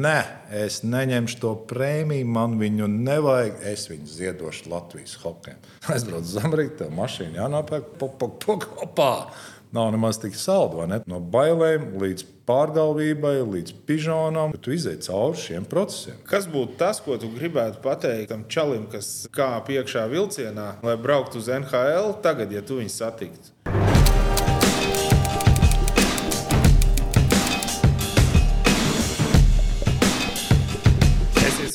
nē, es neņemšu to prēmiju, man viņu nevajag. Es viņu ziedošu Latvijas hokeja. Aizbraucu uz Ameriku, tā mašīna jānopērk, pop, pop, pop, popā. Nav nemaz tik saldi, vai ne? No bailēm līdz pārgalvībai, līdz pižonam. Tu izej cauri šiem procesiem. Kas būtu tas, ko tu gribētu pateikt tam čalim, kas kāp iekšā vilcienā, lai brauktu uz NHL tagad, ja tu viņu satiktu?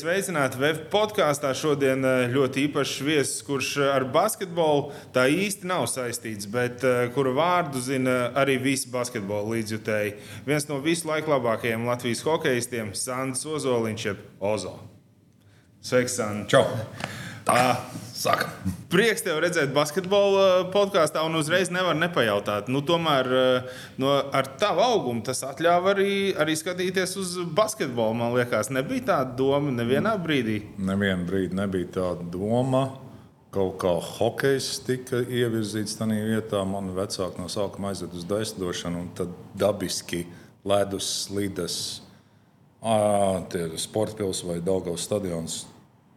Sveicināti VF podkāstā. Šodien eh, ļoti īpašs viesis, kurš eh, ar basketbolu tā īsti nav saistīts, bet eh, kura vārdu zina arī visi basketbola līdzjutēji. Viens no visu laiku labākajiem Latvijas hokeistiem - Sandrs Ozoliņš, jeb Ozo. Sveiks, Sandrs! Čau! Tā, saka. Prieks tev redzēt, basketbola podkāstā, un uzreiz nevar nepajautāt. Nu, tomēr no, ar tavu augumu tas ļāva arī, arī skatīties uz basketbolu. Man liekas, nebija tāda doma nevienā brīdī. Nevienā brīdī nebija tāda doma. Kaut kā hokejs tika ievirzīts tajā vietā. Man vecāki no sākuma aizveda uz daisdošanu, un tad dabiski ledus, slīdes, sporta pilsēta vai Daugavas stadions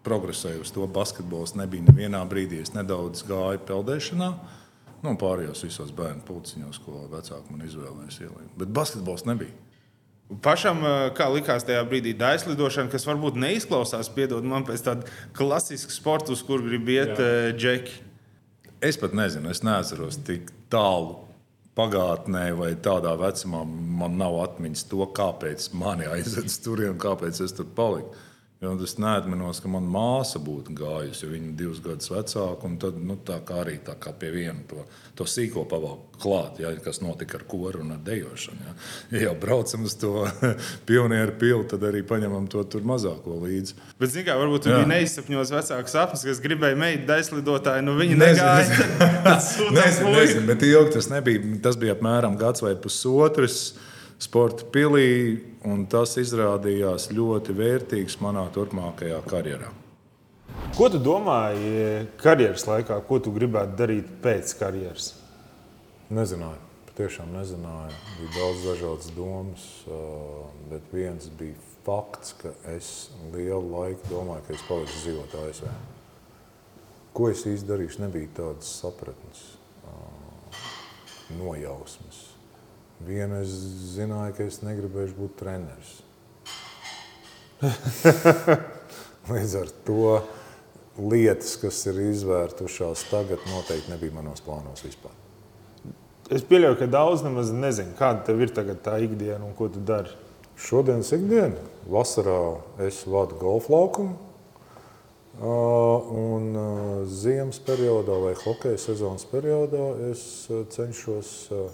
progresēju uz to. Basketbols nebija nevienā brīdī. Es nedaudz gāju peldēšanā. Nu, pārējos visos bērnu pulciņos, ko vecāki man izvēlējās ielikt. Bet basketbols nebija. Pašam, eh, kā likās tajā brīdī, daislidošana, kas varbūt neizklausās, piedod man pēc tāda klasiska sporta, uz kur grib iet uh, džeki. Es pat nezinu, es neatceros tik tālu pagātnē vai tādā vecumā. Man nav atmiņas to, kāpēc mani aizved tur un kāpēc es tur paliku. Jo es neatceros, ka manā māsa būtu gājusi, jo viņa ir divus gadus vecāka. Tad nu, tā kā arī tā kā pie viena to, to sīko pavalku klāt, ja, kas notika ar koru un ar dejošanu. Ja, ja jau braucam uz to pionieru pilu, tad arī paņemam to mazāko līdzi. Bet, zināmā mērā, varbūt viņi neizsapņos vecāku sapņus, kas gribēja meitu daislidotāju. Nu, viņi negāja. nezinu, nezinu, bet ilgi tas nebija. Tas bija apmēram gads vai pusotrs sporta pilī, un tas izrādījās ļoti vērtīgs manā turpmākajā karjerā. Ko tu domāji karjeras laikā, ko tu gribētu darīt pēc karjeras? Nezināju, patiešām nezināju. Bija daudz dažādas domas, bet viens bija fakts, ka es lielu laiku domāju, ka es palikšu dzīvot ASV. Ko es īsti darīšu, nebija tādas sapratnes, nojausmas. Vienu es zināju, ka es negribēju būt treneris. Līdz ar to lietas, kas ir izvērtušās tagad, noteikti nebija manos plānos vispār. Es pieļauju, ka daudz nemaz nezinu, kāda tev ir tā ikdiena un ko tu dari. Šodienas ikdiena. Vasarā es vadu golfa laukumu. Un ziemas periodā vai hokeja sezonas periodā es cenšos,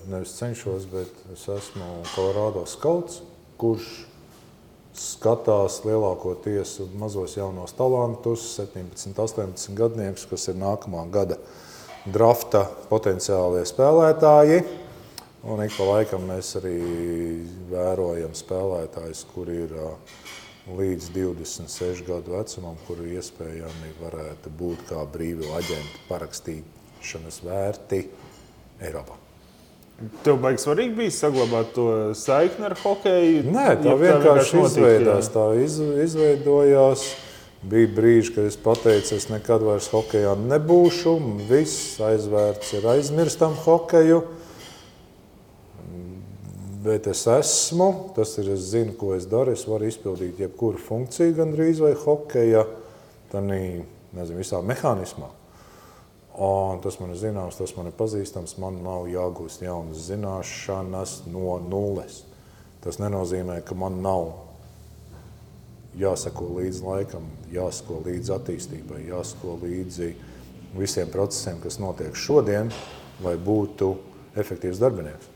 nevis cenšos, bet es esmu Kolorādo skauts, kurš skatās lielākoties mazos jaunos talantus, 17, 18 gadniekus, kas ir nākamā gada drafta potenciālie spēlētāji. Un ik pa laikam mēs arī vērojam spēlētājus, kuri ir uh, līdz 26 gadu vecumam, kuru iespējami varētu būt kā brīvi aģenti parakstīšanas vērti Eiropā. Tev baigi svarīgi bija saglabāt to saikni ar hokeju? Nē, tā vienkārši izveidojās. Tā iz, izveidojās. Bija brīži, kad es pateicu, es nekad vairs hokeja nebūšu. Viss aizvērts ir aizmirstam hokeju bet es esmu, tas ir, es zinu, ko es daru. Es varu izpildīt jebkuru funkciju, gandrīz vai hokeja, tādā nezinu, visā mehānismā. Un tas man ir zināms, tas man ir pazīstams. Man nav jāgūst jaunas zināšanas no nulles. Tas nenozīmē, ka man nav jāsako līdzi laikam, jāsako līdzi attīstībai, jāsako līdzi visiem procesiem, kas notiek šodien, lai būtu efektīvs darbinieks.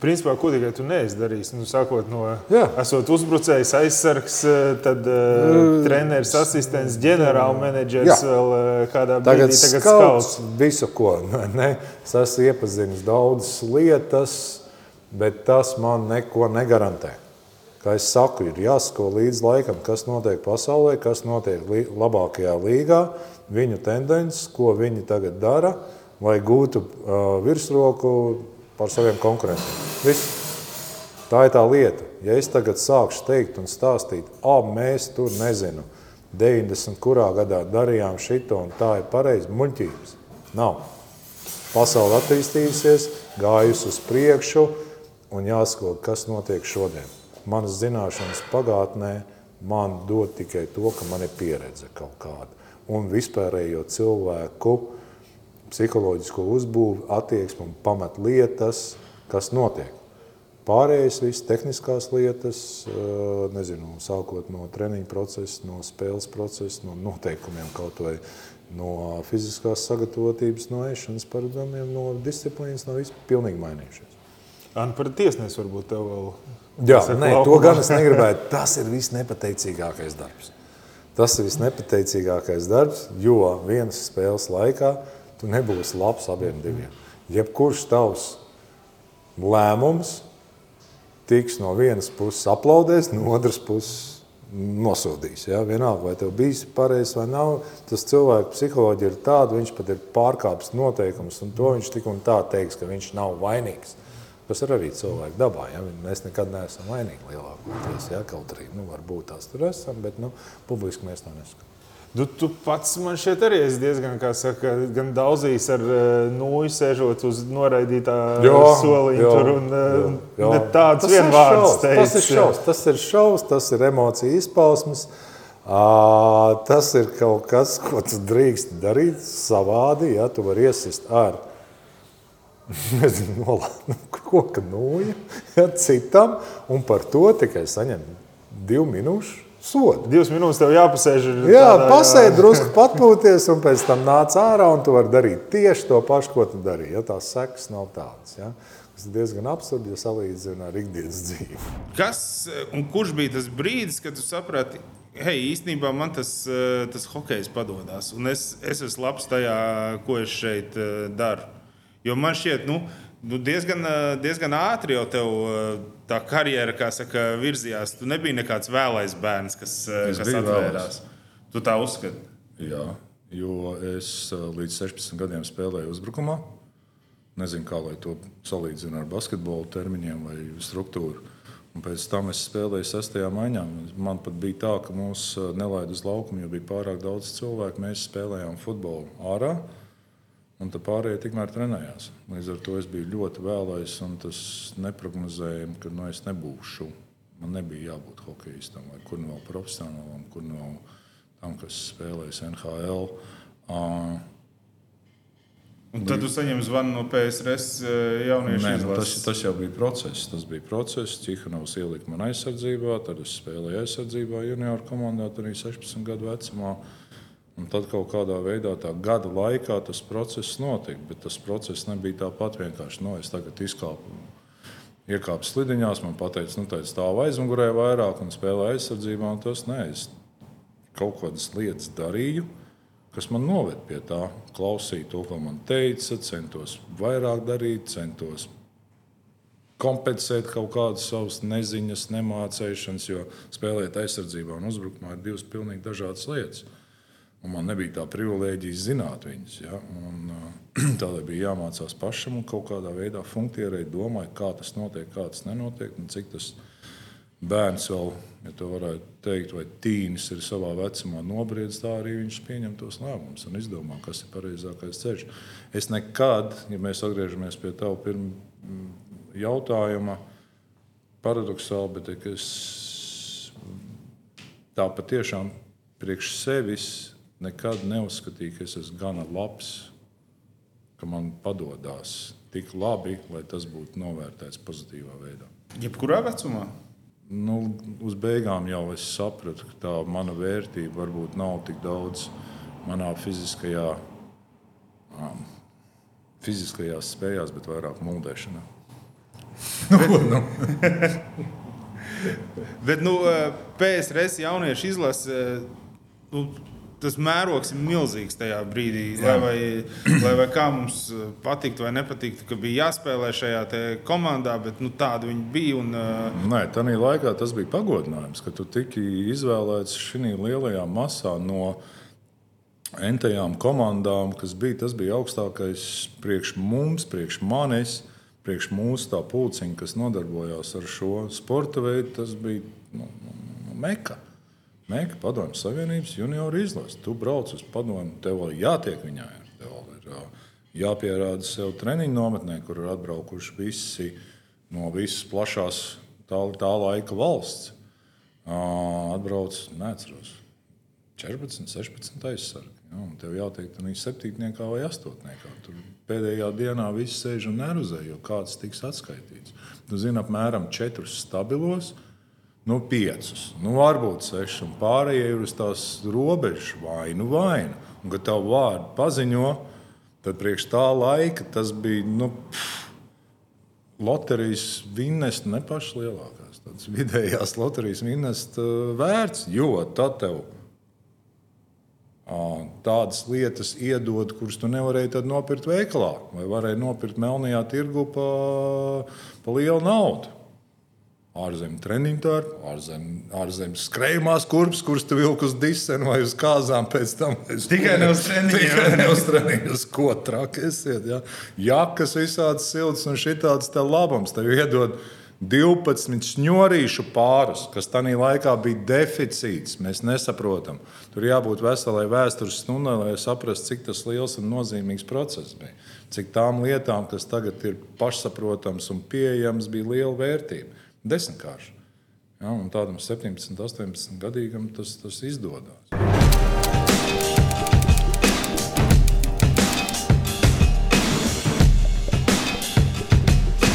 Principā, ko tikai tu neesi darījis. Nu, sākot no Jā. esot uzbrucējs, aizsargs, tad uh, treneris, asistents, ģenerālmenedžers vēl uh, kādā tagad brīdī. Tagad skauts. Visu, ko. Ne? Es esmu iepazinis daudzas lietas, bet tas man neko negarantē. Kā es saku, ir jāsako līdz laikam, kas notiek pasaulē, kas notiek labākajā līgā, viņu tendences, ko viņi tagad dara, lai gūtu uh, virsroku pār saviem konkurentiem. Viss. Tā ir tā lieta. Ja es tagad sākšu teikt un stāstīt, ah, mēs tur nezinu, 90. kurā gadā darījām šito un tā ir pareizi, muļķības. Nav. Pasaule attīstījusies, gājusi uz priekšu un jāsako, kas notiek šodien. Manas zināšanas pagātnē man dod tikai to, ka man ir pieredze kaut kāda. Un vispārējo cilvēku psiholoģisko uzbūvi, attieksmi un pamatlietas, kas notiek. Pārējais viss tehniskās lietas, nezinu, sākot no treniņa procesa, no spēles procesa, no noteikumiem kaut vai no fiziskās sagatavotības, no ēšanas paradumiem, no disciplīnas, no viss pilnīgi mainījušies. An par tiesnesi varbūt tev vēl. Jā, nē, to gan es negribēju. Tas ir visnepateicīgākais darbs. Tas ir visnepateicīgākais darbs, jo vienas spēles laikā tu nebūsi labs abiem diviem. Jebkurš tavs lēmums tiks no vienas puses aplaudēts, no otras puses nosodīs. Ja? Vienalga, vai tev bija pareizs vai nav, tas cilvēka psiholoģija ir tāda, viņš pat ir pārkāpis noteikumus, un to viņš tik un tā teiks, ka viņš nav vainīgs. Tas ir arī cilvēka dabā. Ja? Mēs nekad neesam vainīgi lielākoties. Ja? Kaut arī nu, varbūt tās tur esam, bet nu, publiski mēs to neskatām. Tu, tu pats man šeit arī esi diezgan, kā saka, gan daudzīs ar uh, nūju sēžot uz noraidītā soliņa tur un uh, jā. tāds vienvārds teicis. Tas ir šaus, tas ir šaus, tas ir emociju izpausmes. Uh, tas ir kaut kas, ko tu drīkst darīt savādi, ja tu vari iesist ar nezinu, nolādu koka nūju ja, citam un par to tikai saņem divu minūšu sodu. Divas minūtes tev jāpasēž. Jā, jā. drusku patpūties, un pēc tam nāc ārā, un tu vari darīt tieši to pašu, ko tu darīji. Ja tās sekas nav tādas. Ja? Tas ir diezgan absurdi, ja salīdzina ar ikdienas dzīvi. Kas un kurš bija tas brīdis, kad tu saprati, hei, īstenībā man tas, eh, tas hokejs padodas, un es, es esmu labs tajā, ko es šeit eh, daru. Jo man šķiet, nu, nu diezgan, eh, diezgan ātri jau tev tā karjera, kā saka, virzījās. Tu nebija nekāds vēlais bērns, kas, eh, es kas atvērās. Vēlais. Tu tā uzskati? Jā, jo es eh, līdz 16 gadiem spēlēju uzbrukumā. Nezinu, kā lai to salīdzinu ar basketbolu termiņiem vai struktūru. Un pēc tam es spēlēju sestajā maiņā. Man pat bija tā, ka mūs eh, nelaida uz laukumu, jo bija pārāk daudz cilvēku. Mēs spēlējām futbolu ārā. Un tā pārējie tikmēr trenējās. Līdz ar to es biju ļoti vēlais, un tas neprognozējami, ka nu, es nebūšu. Man nebija jābūt hokeistam vai kur no nu profesionālam, kur no nu tam, kas spēlēs NHL. Uh, Un tad jūs saņemat zvanu no PSRS jauniešu Nē, nu, tas, tas jau bija process. Tas bija process. Cihanovs ielika man aizsardzībā, tad es spēlēju aizsardzībā junioru komandā, arī 16 gadu vecumā. Uh, Un tad kaut kādā veidā tā gada laikā tas process notika. Bet tas process nebija tāpat vienkārši. Nu, es tagad izkāpu, iekāpu slidiņās, man teica, nu, tā stāv aizmugurē vairāk un spēlē aizsardzībā. Un tas nē, es kaut kādas lietas darīju, kas man noved pie tā. Klausīju to, ko man teica, centos vairāk darīt, centos kompensēt kaut kādas savas neziņas, nemācīšanas, jo spēlēt aizsardzībā un uzbrukumā ir divas pilnīgi dažādas lietas. Un man nebija tā privilēģija zināt viņus. Ja? Un, tādēļ bija jāmācās pašam un kaut kādā veidā funkcionēt, domāt, kā tas notiek, kā tas nenotiek. Cik tas bērns vēl, ja tā varētu teikt, vai tīnis ir savā vecumā nobriedzis, tā arī viņš pieņem tos lēmumus un izdomā, kas ir pareizākais ceļš. Es nekad, ja mēs atgriežamies pie tā pirmā jautājuma, paradoxāli, bet es tā patiešām priekš sevis nekad neuzskatīju, ka es esmu gana labs, ka man padodas tik labi, lai tas būtu novērtēts pozitīvā veidā. Jebkurā vecumā? Nu, uz beigām jau es sapratu, ka tā mana vērtība varbūt nav tik daudz manā fiziskajā, um, fiziskajās spējās, bet vairāk mūldēšanā. nu, nu. bet nu, PSRS jauniešu izlase. Nu, tas mērogs ir milzīgs tajā brīdī. Jā. Lai, vai, lai vai kā mums uh, patiktu vai nepatiktu, ka bija jāspēlē šajā komandā, bet nu, tāda viņa bija. Un, uh... Nē, tā laikā tas bija pagodinājums, ka tu tiki izvēlēts šajā lielajā masā no entajām komandām, kas bija. Tas bija augstākais priekš mums, priekš manis. priekš mūsu tā pulciņa, kas nodarbojās ar šo sporta veidu, tas bija nu, nu, nu, meka. Meka padomju Savienības junioru izlase. Tu brauc uz padomju, tev vēl jātiek viņai. Tev vēl ir jāpierāda sev treniņu nometnē, kur ir atbraukuši visi no visas plašās tā, tā laika valsts. Atbrauc, neatceros, 14, 16 aizsargi. Ja, tev jātiek tādā septītniekā vai astotniekā. Tur pēdējā dienā viss sēž un nervozē, jo kāds tiks atskaitīts. Tu zini, apmēram četrus stabilos, nu piecus, nu varbūt sešus, un pārējie ir uz tās robežas vainu vainu. Un, kad tavu vārdu paziņo, tad priekš tā laika tas bija. Nu, pff, Loterijas vinnest ne pašas lielākās, tādas vidējās loterijas vinnest vērts, jo tad tev tādas lietas iedod, kuras tu nevarēji nopirkt veikalā, vai varēji nopirkt melnajā tirgu pa, pa lielu naudu. Ārzemju treniņu tārpu, ārzemju ārzem skrejamās kurpes, kuras tu vilki uz disenu vai uz kāzām pēc tam. Tikai ne uz treniņiem. Tikai ne uz treniņiem, uz ko traki esiet. Ja? Jakas visādas siltas un šitādas tev labums tev iedod. 12 šņurīšu pārus, kas tajā laikā bija deficīts. Mēs nesaprotam. Tur jābūt veselai vēstures stundai, lai saprastu, cik tas liels un nozīmīgs process bija. Cik tām lietām, kas tagad ir pašsaprotams un pieejams, bija liela vērtība. Desmitkārši. Ja, tādam 17, 18 gadīgam tas, tas izdodas.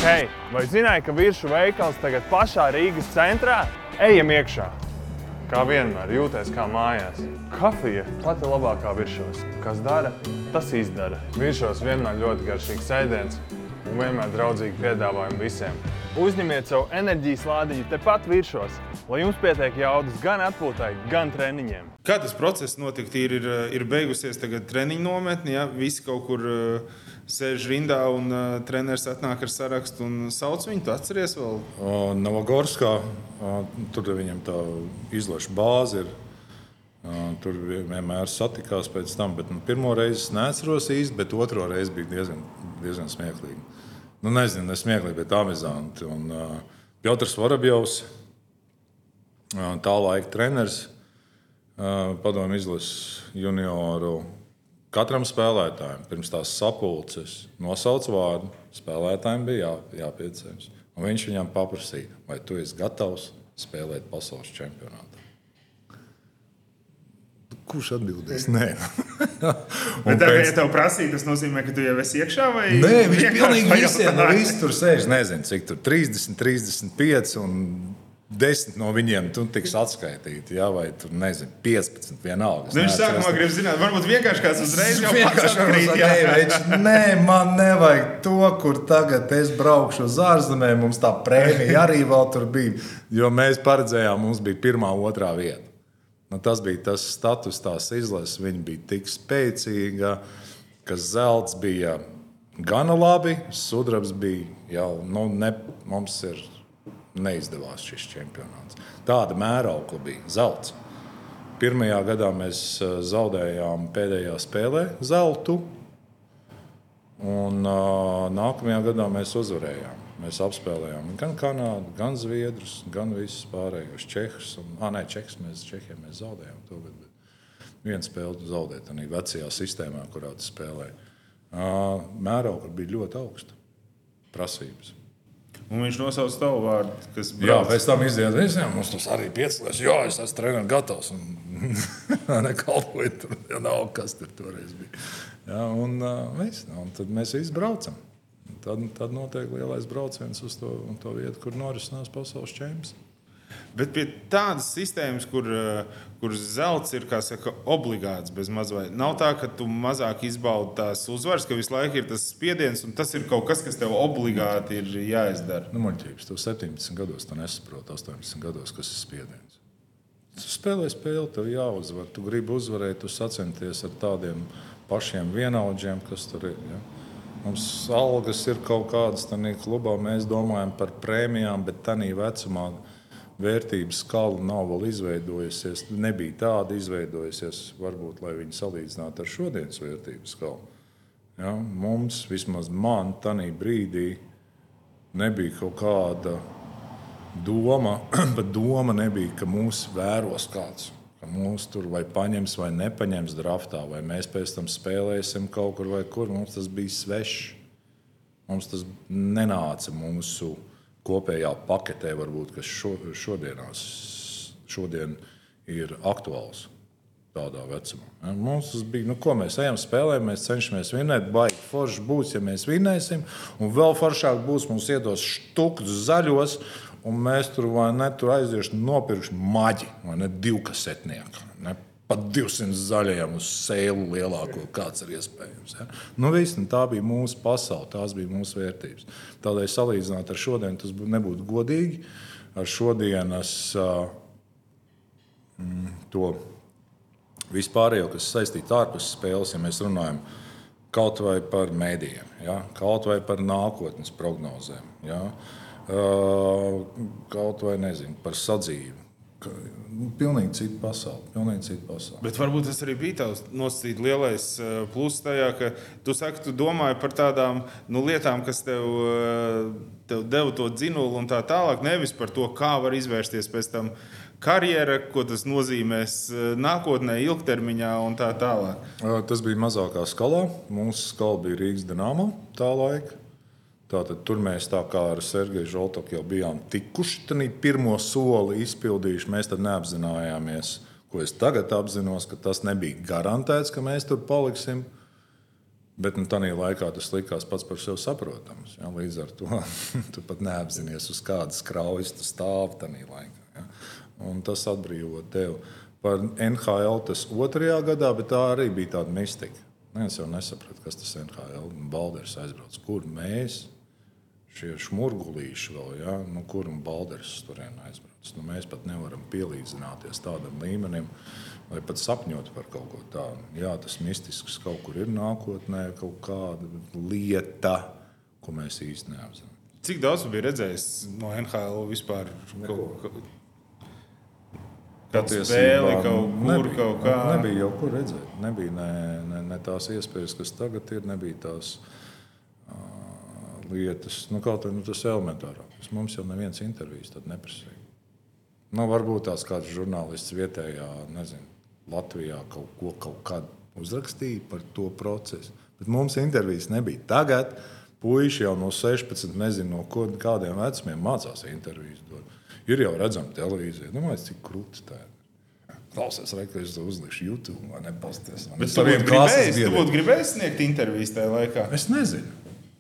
Hei, vai zināji, ka virsmu veikals tagad pašā Rīgas centrā? Ejam iekšā! Kā vienmēr, jūties kā mājās. Kafija pati labākā virsmas. Kas dara, tas izdara. Virsmas vienmēr ļoti garšīgs ēdiens un vienmēr draudzīgi piedāvājumi visiem. Uzņemiet savu enerģijas lādiņu tepat virsmas, lai jums pietiek jaudas gan atpūtai, gan treniņiem. Kā tas process notika? Ir, ir, ir beigusies treniņu nometne, ja visi kaut kur uh, sēž rindā un uh, treneris atnāk ar sarakstu un sauc viņu. Tu atceries vēl? Uh, Novogorskā tur viņam tā izlaša bāze ir. Tur vienmēr satikās pēc tam, bet nu, pirmo reizi es neatceros īsti, bet otro reizi bija diezgan, diezgan smieklīgi. Nu, nezinu, ne smieklīgi, bet amizanti. Un uh, Piotrs Vorabjovs, uh, tā laika treneris, uh, padomju izlases junioru Katram spēlētājam pirms tās sapulces nosauc vārdu. Spēlētājiem bija jā, jāpieceļas. Viņš viņam paprasīja, vai tu esi gatavs spēlēt pasaules čempionātā. Kurš atbildēs? Nē, bet tā, pēc... ja tev prasīja, tas nozīmē, ka tu jau esi iekšā vai Nē, viņš pilnīgi visiem, no visi tur sēž. Nezinu, cik tur 30, 35 un Desmit no viņiem tu tiks atskaitīti, ja, vai tur nezinu, 15. vienalga. Nu, viņš sākumā grib zināt, varbūt vienkārši kāds uzreiz jau ka nē, man nevajag to, kur tagad es braukšu uz ārzemēm. Mums tā prēmija arī vēl tur bija, jo mēs paredzējām, mums bija pirmā, otrā vieta. Nu, tas bija tas status, tās izlases. Viņa bija tik spēcīga, ka zelts bija gana labi, sudrabs bija jau, nu, ne, mums ir neizdevās šis čempionāts. Tāda mēraukla bija zelts. Pirmajā gadā mēs eh, zaudējām pēdējā spēlē zeltu, un uh, nākamajā gadā mēs uzvarējām. Mēs apspēlējām gan Kanādu, gan Zviedrus, gan visus pārējos Čehus. Un, ah, nē, Čehus mēs, Čehiem mēs zaudējām. To, bet, bet vienu spēli zaudēt tādā vecajā sistēmā, kurā tu spēlēji. Uh, mēraukla bija ļoti augsta prasības. Un viņš nosauca tavu vārdu. Brauc. Jā, pēc tam izdevās visiem. Mums tas arī piecēlās. Jā, es esmu treniņš gatavs. Nekalpoju tur, ja nav kas tur toreiz bija. Jā, un, uh, un tad mēs visi braucam. Tad, tad notiek lielais brauciens uz to, to vietu, kur norisinās pasaules čempions. Bet pie tādas sistēmas, kur, eh, kur zelts ir saka, obligāts mazliet, nav tā, ka tu mazāk izbaudi tās uzvaras, ka visu laiku ir tas spiediens, un tas ir kaut kas, kas tev obligāti ir jāizdara. Nu, Muļķības, tu 17 gados to nesaproti, 18 gados, kas ir spiediens. Tu spēlē spēli, tev jāuzvar. Tu gribi uzvarēt, tu sacenties ar tādiem pašiem vienaudžiem, kas tur ir. Ja? Mums algas ir kaut kādas, tādā klubā mēs domājam par prēmijām, bet tādā vecumā vērtības skala nav vēl izveidojusies. Nebija tāda izveidojusies, varbūt, lai viņi salīdzinātu ar šodienas vērtības skalu. Ja, mums, vismaz man, tajā brīdī, nebija kaut kāda doma, bet doma nebija, ka mūs vēros kāds. Mūs tur vai paņems vai nepaņems draftā, vai mēs pēc tam spēlēsim kaut kur vai kur. Mums tas bija svešs. Mums tas nenāca mūsu kopējā paketē, varbūt, kas šo, šodienās, šodien ir aktuāls tādā vecumā. Mums tas bija, nu, ko mēs ejam, spēlējam, mēs cenšamies vinēt. Baigi forši būs, ja mēs vinēsim. Un vēl foršāk būs, mums iedos štukus zaļos, un mēs tur vai ne tur aiziesim nopirkšu maģi vai ne divkasetnieku. Ne? Pat 200 zaļajiem uz sēlu lielāko, kāds ir iespējams. Ja? Nu, viss, tā bija mūsu pasaule, tās bija mūsu vērtības. Tādēļ salīdzināt ar šodienu tas nebūtu godīgi. Ar šodienas uh, to vispārējo, kas saistīts ārpus spēles, ja mēs runājam kaut vai par mēdījiem, ja? kaut vai par nākotnes prognozēm, ja? Kaut vai nezinu, par sadzīvi. Nu, pilnīgi cita pasaule. Pilnīgi cita pasaule. Bet varbūt tas arī bija tavs nosacīt lielais pluss tajā, ka tu saki, tu domāji par tādām nu, lietām, kas tev, tev deva to dzinulu un tā tālāk. Nevis par to, kā var izvērsties pēc tam karjera, ko tas nozīmēs nākotnē, ilgtermiņā un tā tālāk? Tas bija mazākā skalā. Mūsu skala bija Rīgas dīnāma tā laika. Tātad, tur mēs tā kā ar Sergeju Žoltoku jau bijām tikuši, tad pirmo soli izpildījuši. Mēs tad neapzinājāmies, ko es tagad apzinos, ka tas nebija garantēts, ka mēs tur paliksim. Bet nu, tajā laikā tas likās pats par sevi saprotams. Ja? Līdz ar to tu pat neapzinājies, uz kādas kraujas tu stāvi tajā laikā un tas atbrīvo tevi. Par NHL tas otrajā gadā, bet tā arī bija tāda mistika. Neviens jau nesaprata, kas tas NHL Balders aizbrauc. Kur mēs, šie šmurgulīši vēl, ja? nu, kur un Balders turien aizbrauc. Nu, mēs pat nevaram pielīdzināties tādam līmenim, vai pat sapņot par kaut ko tādu. Jā, tas mistisks kaut kur ir nākotnē, kaut kāda lieta, ko mēs īsti neapzināmies. Cik daudz bija redzējis no NHL vispār? Kaut, kaut, spēle kaut kur, nebija, kaut kā. Nebija jau kur redzēt. Nebija ne, ne, ne tās iespējas, kas tagad ir, nebija tās uh, lietas. Nu, kaut kā nu, tas elementārākais. Mums jau neviens intervijas neprasīja. Nu, varbūt tās kāds žurnālists vietējā, nezinu, Latvijā kaut ko kaut kādu uzrakstīja par to procesu. Bet mums intervijas nebija. Tagad puiši jau no 16, nezinu, no kādiem vecumiem mācās intervijas. Dot. Ir jau redzama televīzija. Domāju, cik krūtis tā ir. Klausies, vai es to uzlikšu YouTube vai nepasties. Bet tu būtu gribējis, tu būtu gribējis sniegt intervijas tajā laikā? Es nezinu.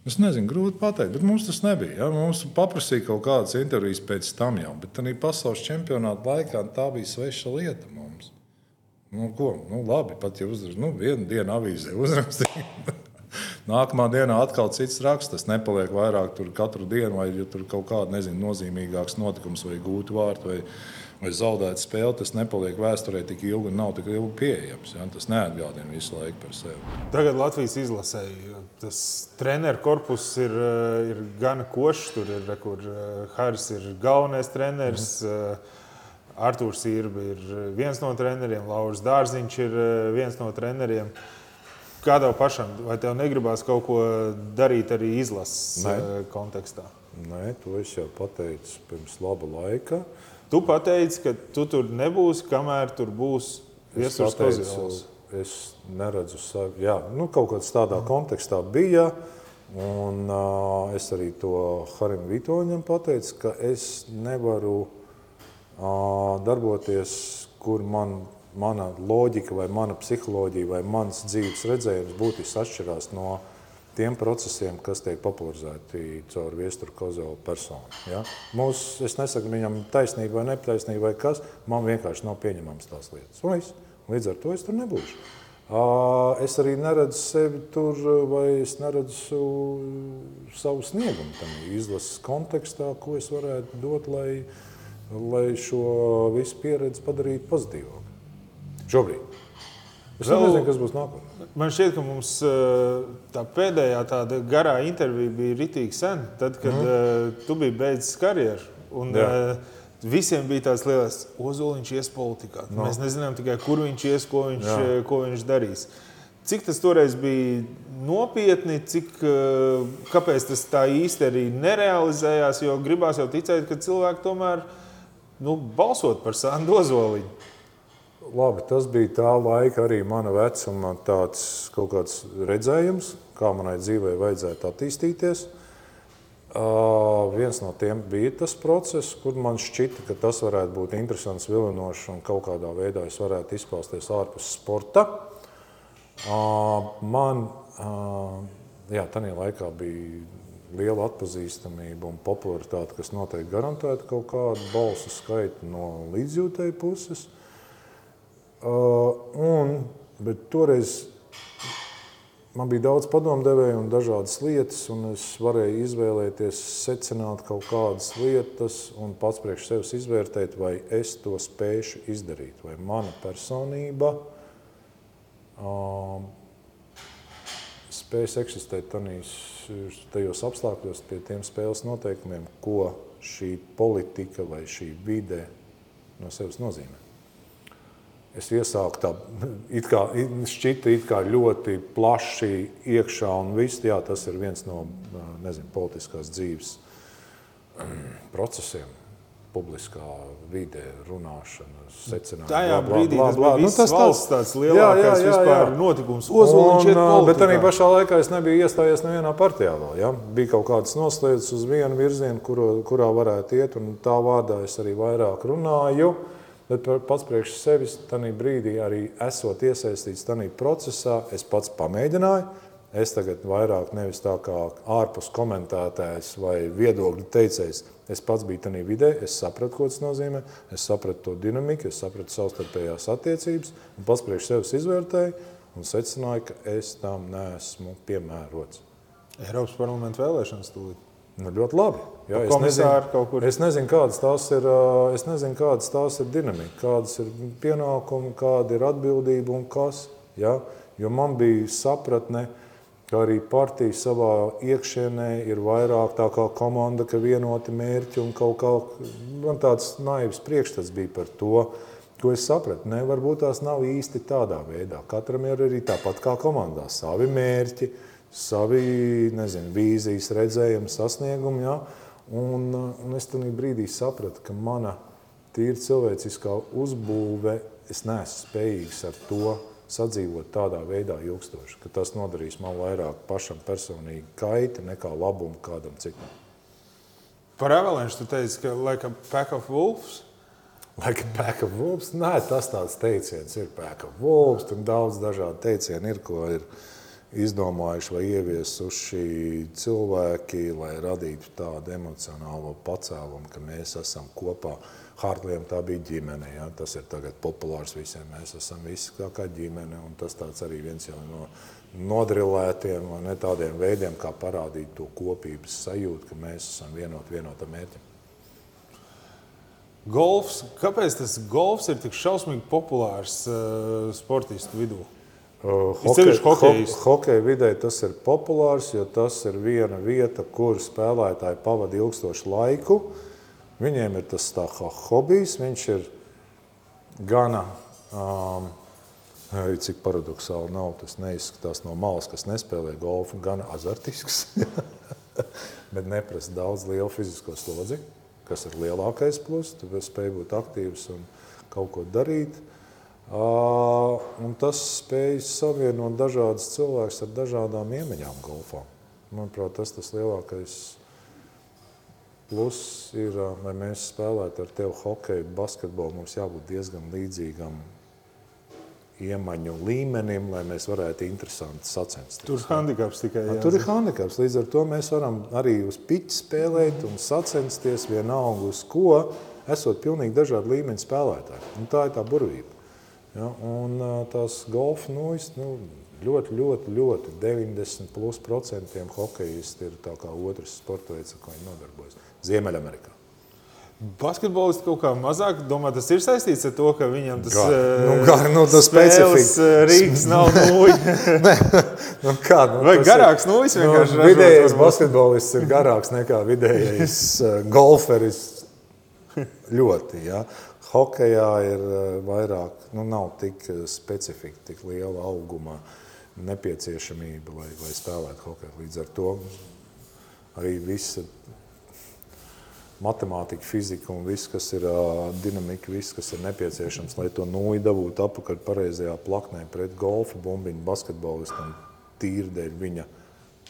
Es nezinu, grūti pateikt, bet mums tas nebija. Ja? Mums paprasīja kaut kādas intervijas pēc tam jau, bet tā pasaules čempionāta laikā tā bija sveša lieta mums. Nu, ko? Nu, labi, pat ja uzrakstīju, nu, vienu dienu avīzē uzrakstīju. Nākamā dienā atkal cits raksts. Tas nepaliek vairāk tur katru dienu, vai ja tur kaut kāda nezinu, nozīmīgāks notikums, vai gūti vārti, vai, vai zaudēta spēle. Tas nepaliek vēsturē tik ilgi un nav tik ilgi pieejams. Ja? Tas neatgādina visu laiku par sevi. Tagad Latvijas izlasēji. Tas treneru korpus ir, eh, ir gana košs. Tur ir kur eh, Haris ir galvenais treneris. Mm. Arthurs Irba ir viens no treneriem, Lauris Dārziņš ir viens no treneriem. Uh, Kā tev pašam, vai tev negribās kaut ko darīt arī izlases Nē. Eh, kontekstā? Nē, to es jau pateicu pirms laba laika. Tu pateici, ka tu tur nebūsi, kamēr tur būs viesurs Kozils. Es neredzu savu, jā, nu, kaut kādā tādā kontekstā bija. Un, uh, es arī to Harim Vitoņam pateicu, ka es nevaru uh, darboties, kur man mana loģika, vai mana psiholoģija, vai mans dzīves redzējums būtiski atšķirās no tiem procesiem, kas tiek popularizēti caur viesturu Kozelu personu. Ja? Mūs, es nesaku viņam taisnība vai netaisnība, vai kas, man vienkārši nav pieņemams tās lietas. Un es, līdz ar to es tur nebūšu. Es arī neredzu sevi tur, vai es neredzu savu sniegumu tam izlases kontekstā, ko es varētu dot, lai, lai šo visu pieredzi padarītu pozitīvāku. Šobrīd. Es Vēl, nezinu, kas būs nākamais. Man šķiet, ka mums eh, tā pēdējā tāda garā intervija bija ritīgi sen, tad, kad mm. tu biji beidzis karjeru. Un, Jā. Visiem bija tāds liels, Ozoliņš ies politikā. No. Mēs nezinām tikai, kur viņš ies, ko viņš, Jā. ko viņš darīs. Cik tas toreiz bija nopietni, cik, kāpēc tas tā īsti arī nerealizējās? Jo gribās jau ticēt, ka cilvēki tomēr nu, balsot par Sandu Ozoliņu. Labi, tas bija tā laika arī mana vecuma tāds kaut kāds redzējums, kā manai dzīvei vajadzētu attīstīties. Uh, viens no tiem bija tas process, kur man šķita, ka tas varētu būt interesants, vilinošs un kaut kādā veidā es varētu izpausties ārpus sporta. Uh, man uh, jā, tajā laikā bija liela atpazīstamība un popularitāte, kas noteikti garantētu kaut kādu balsu skaitu no līdzjūtēju puses. Un, bet toreiz man bija daudz padomdevēju un dažādas lietas, un es varēju izvēlēties, secināt kaut kādas lietas un pats priekš sevis izvērtēt, vai es to spēšu izdarīt, vai mana personība um, spēs eksistēt tajos apstākļos, pie tiem spēles noteikumiem, ko šī politika vai šī vide no sevis nozīmē es iesāku tā, it kā šķita it kā ļoti plaši iekšā un viss, jā, tas ir viens no, nezinu, politiskās dzīves procesiem. Publiskā vidē, runāšana, secinājuma. Tajā brīdī blā, blā, blā. nu, tas valsts tāds lielākais jā, jā, jā, jā. notikums. Politikā. Bet arī pašā laikā es nebiju iestājies nevienā partijā vēl. Ja? Bija kaut kādas noslēdzas uz vienu virzienu, kuro, kurā varētu iet, un tā vārdā es arī vairāk runāju. Uh, Bet pats priekš sevis tajā brīdī, arī esot iesaistīts tajā procesā, es pats pamēģināju. Es tagad vairāk nevis tā kā ārpus komentētājs vai viedokļu teicējs. Es pats biju tajā vidē, es sapratu, ko tas nozīmē, es sapratu to dinamiku, es sapratu savstarpējās attiecības, un pats priekš sevis izvērtēju un secināju, ka es tam neesmu piemērots. Eiropas parlamenta vēlēšanas tūlīt. Nu, ļoti labi. Jā, es, nezinu, es, nezinu, kādas tās ir, es nezinu, kādas tās ir dinamika, kādas ir pienākumi, kāda ir atbildība un kas. Ja? Jo man bija sapratne, ka arī partija savā iekšienē ir vairāk tā kā komanda, ka vienoti mērķi un kaut kā man tāds naivs priekšstats bija par to, ko es sapratu. Ne, varbūt tās nav īsti tādā veidā. Katram ir arī tāpat kā komandā savi mērķi savi nezinu, vīzijas, redzējumi, sasniegumi. Ja? Un, un es tam brīdī sapratu, ka mana tīra cilvēciskā uzbūve, es neesmu spējīgs ar to sadzīvot tādā veidā ilgstoši, ka tas nodarīs man vairāk pašam personīgi kaiti nekā labumu kādam citam. Par avalanšu tu teici, ka like a pack of wolves? Like a pack of wolves? Nē, tas tāds teiciens ir pack of wolves, tur daudz dažādu teicienu ir, ko ir izdomājuši vai ieviesuši cilvēki, lai radītu tādu emocionālo pacēlumu, ka mēs esam kopā. Hartliem tā bija ģimene. Ja? Tas ir tagad populārs visiem. Mēs esam visi kā, kā ģimene. Tas arī viens no nodrilētiem ne tādiem veidiem, kā parādīt to kopības sajūtu, ka mēs esam vienoti vienotā mērķa. Golfs, kāpēc tas golfs ir tik šausmīgi populārs uh, sportistu vidū? Hokeja hoke, hokeja vidē tas ir populārs, jo tas ir viena vieta, kur spēlētāji pavada ilgstošu laiku. Viņiem ir tas tā kā hobijs, viņš ir gana, um, cik paradoxāli nav, tas neizskatās no malas, kas nespēlē golfu, gana azartisks, bet neprasa daudz lielu fizisko slodzi, kas ir lielākais plus, tu spēj būt aktīvs un kaut ko darīt. Un tas spēj savienot dažādus cilvēkus ar dažādām iemaņām golfā. Manuprāt, tas tas lielākais pluss ir, lai mēs spēlētu ar tevi hokeju, basketbolu. Mums jābūt diezgan līdzīgam iemaņu līmenim, lai mēs varētu interesanti sacensties. Tur ir handikaps tikai. Jā. Tur ir handikaps. Līdz ar to mēs varam arī uz piķa spēlēt un sacensties vienalga uz ko, esot pilnīgi dažādu līmeņu spēlētāji. Un tā ir tā burvība. Ja, un tās golfa nūjas nu, ļoti, ļoti, ļoti 90% hokeisti ir tā kā otrs sporta veids, ar ko viņi nodarbojas. Ziemeļamerikā. Basketbolists kaut kā mazāk, domā, tas ir saistīts ar to, ka viņam tas gar, nu, gar, nu, tas spēles rīks nav nūja. nu, kā, nu, Vai garāks nūjas nu, vienkārši nu, Vidējais basketbolists ir garāks nekā vidējais golferis. ļoti, ja. Hokejā ir eh, vairāk, nu, nav tik eh, specifika, tik liela auguma. nepieciešamība, lai, lai spēlētu hokeju. Līdz ar to arī visa matemātika, fizika un viss, kas ir uh, dinamika, viss, kas ir nepieciešams, lai to nūju dabūtu apakaļ pareizajā plaknē pret golfa bumbiņu basketbolistam tīri dēļ viņa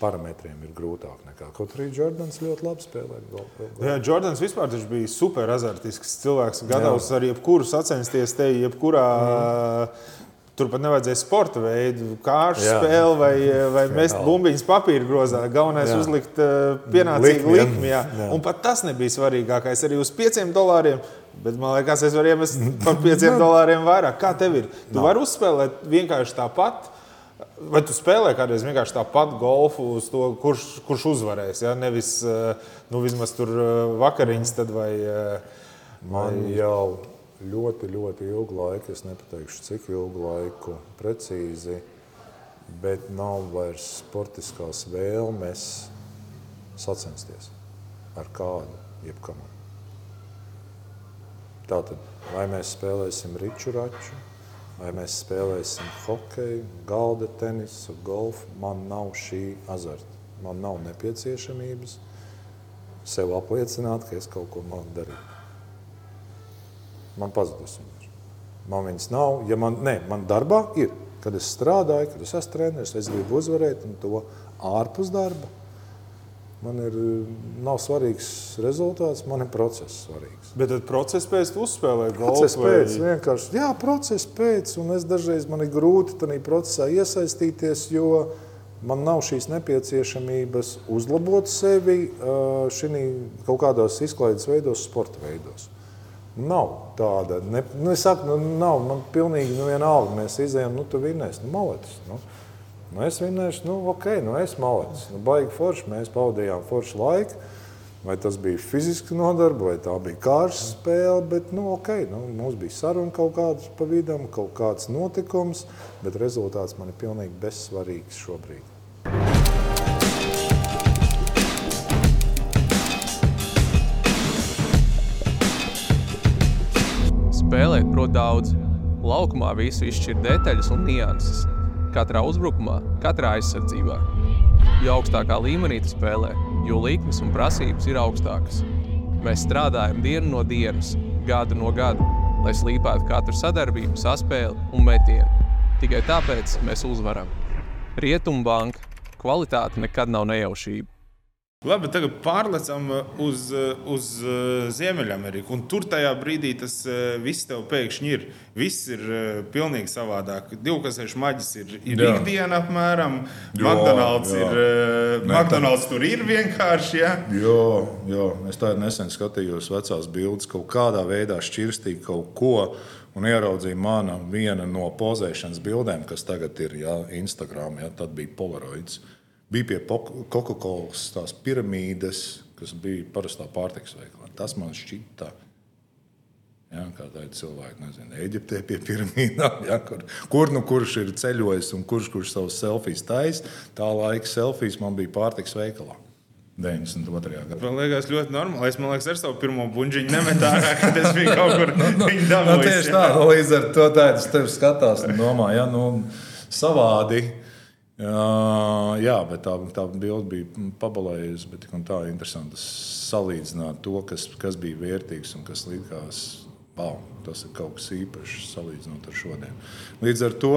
parametriem ir grūtāk nekā. Kaut arī Jordans ļoti labi spēlē golfu. Jā, Jordans vispār bija super azartisks cilvēks, gatavs ar jebkuru sacensties te, jebkurā. Mm. Turpat nevajadzēja sporta veidu, kāršu spēli vai, vai mest bumbiņas papīra grozā. Galvenais ir uzlikt uh, pienācīgu likmi. jā. Jā. Un pat tas nebija svarīgākais. Arī uz pieciem dolāriem. Bet man liekas, es varu iemest par pieciem dolāriem vairāk. Kā tev ir? Tu vari uzspēlēt vienkārši tāpat. Vai tu spēlē kādreiz vienkārši tāpat golfu uz to, kurš, kurš uzvarēs? Ja? Nevis uh, nu, vismaz tur uh, vakariņas, tad vai. Man jau ļoti, ļoti ilgu laiku, es nepateikšu, cik ilgu laiku precīzi, bet nav vairs sportiskās vēlmes sacensties ar kādu, jebkam. Tātad, vai mēs spēlēsim riču raču, vai mēs spēlēsim hokeju, galda tenisu, golfu, man nav šī azarta. Man nav nepieciešamības sev apliecināt, ka es kaut ko māku darīt man pazudusi. Man viņas nav. Ja man, ne, man darbā ir, kad es strādāju, kad es esmu treneris, es gribu uzvarēt un to ārpus darba. Man ir, nav svarīgs rezultāts, man ir process svarīgs. Bet tad process pēc tam uzspēlē golfu? Process pēc, vai... vienkārši, jā, process pēc, un es dažreiz man ir grūti tajā procesā iesaistīties, jo man nav šīs nepieciešamības uzlabot sevi šī kaut kādos izklaides veidos, sporta veidos. Nav tāda. Ne, nu, es saku, nu, nav. Man pilnīgi nu, vienalga. Mēs izējām, nu, tu vinnēsi. Nu, malecis. Nu. Nu, es vinnēšu, nu, ok, nu, es malecis. Nu, baigi forši. Mēs pavadījām foršu laiku. Vai tas bija fiziski nodarbe, vai tā bija kārtas spēle, bet nu, okay, nu, mums bija saruna kaut kāda pa vidam, kaut kāds notikums, bet rezultāts man ir pilnīgi bezsvarīgs šobrīd. Spēlēt prot daudz. Laukumā visu izšķir detaļas un nianses. Katrā uzbrukumā, katrā aizsardzībā. Jo augstākā līmenī tu spēlē, jo likmes un prasības ir augstākas. Mēs strādājam dienu no dienas, gadu no gada, lai slīpētu katru sadarbību, saspēli un metienu. Tikai tāpēc mēs uzvaram. Rietumbanka kvalitāte nekad nav nejaušība. Labi, tagad pārlecam uh, uz, uh, uz uh, Ziemeļameriku. Tur tajā brīdī tas viss tev pēkšņi ir. Viss ir pilnīgi savādāk. Divkasēšu maģis ir, ir jā. ikdiena apmēram. Jo, McDonald's, jā. ir, ne, McDonald's tur ir vienkārši. Ja? Jā, jā, es tādu nesen skatījos vecās bildes, kaut kādā veidā šķirstīju kaut ko. Un ieraudzīju mana viena no pozēšanas bildēm, kas tagad ir ja, Instagram. Ja, tad bija Polaroids. Bija pie Coca-Cola tās piramīdas, kas bija parastā pārtiks veikalā. Tas man šķita. Ja, kā tādi cilvēki, nezinu, Eģiptē pie piramīdām, ja, kur, kur nu kurš ir ceļojis un kurš, kurš savus selfijas taisa. Tā laika selfijas man bija pārtiks veikalā. 92. gadā. Man liekas, ļoti normāli. Es domāju, ka ar savu pirmo buļbuļsāģi nemetu ārā, kad es biju kaut kur no, no, no, tieši tā. No, līdz ar to tādu tevi skatās un domā, ja nu, savādi. Jā, bet tā, tā bilde bija pabalējusi. Bet tā ir interesanti salīdzināt to, kas, kas bija vērtīgs un kas likās. Wow, tas ir kaut kas īpašs salīdzinot ar šodien. Līdz ar to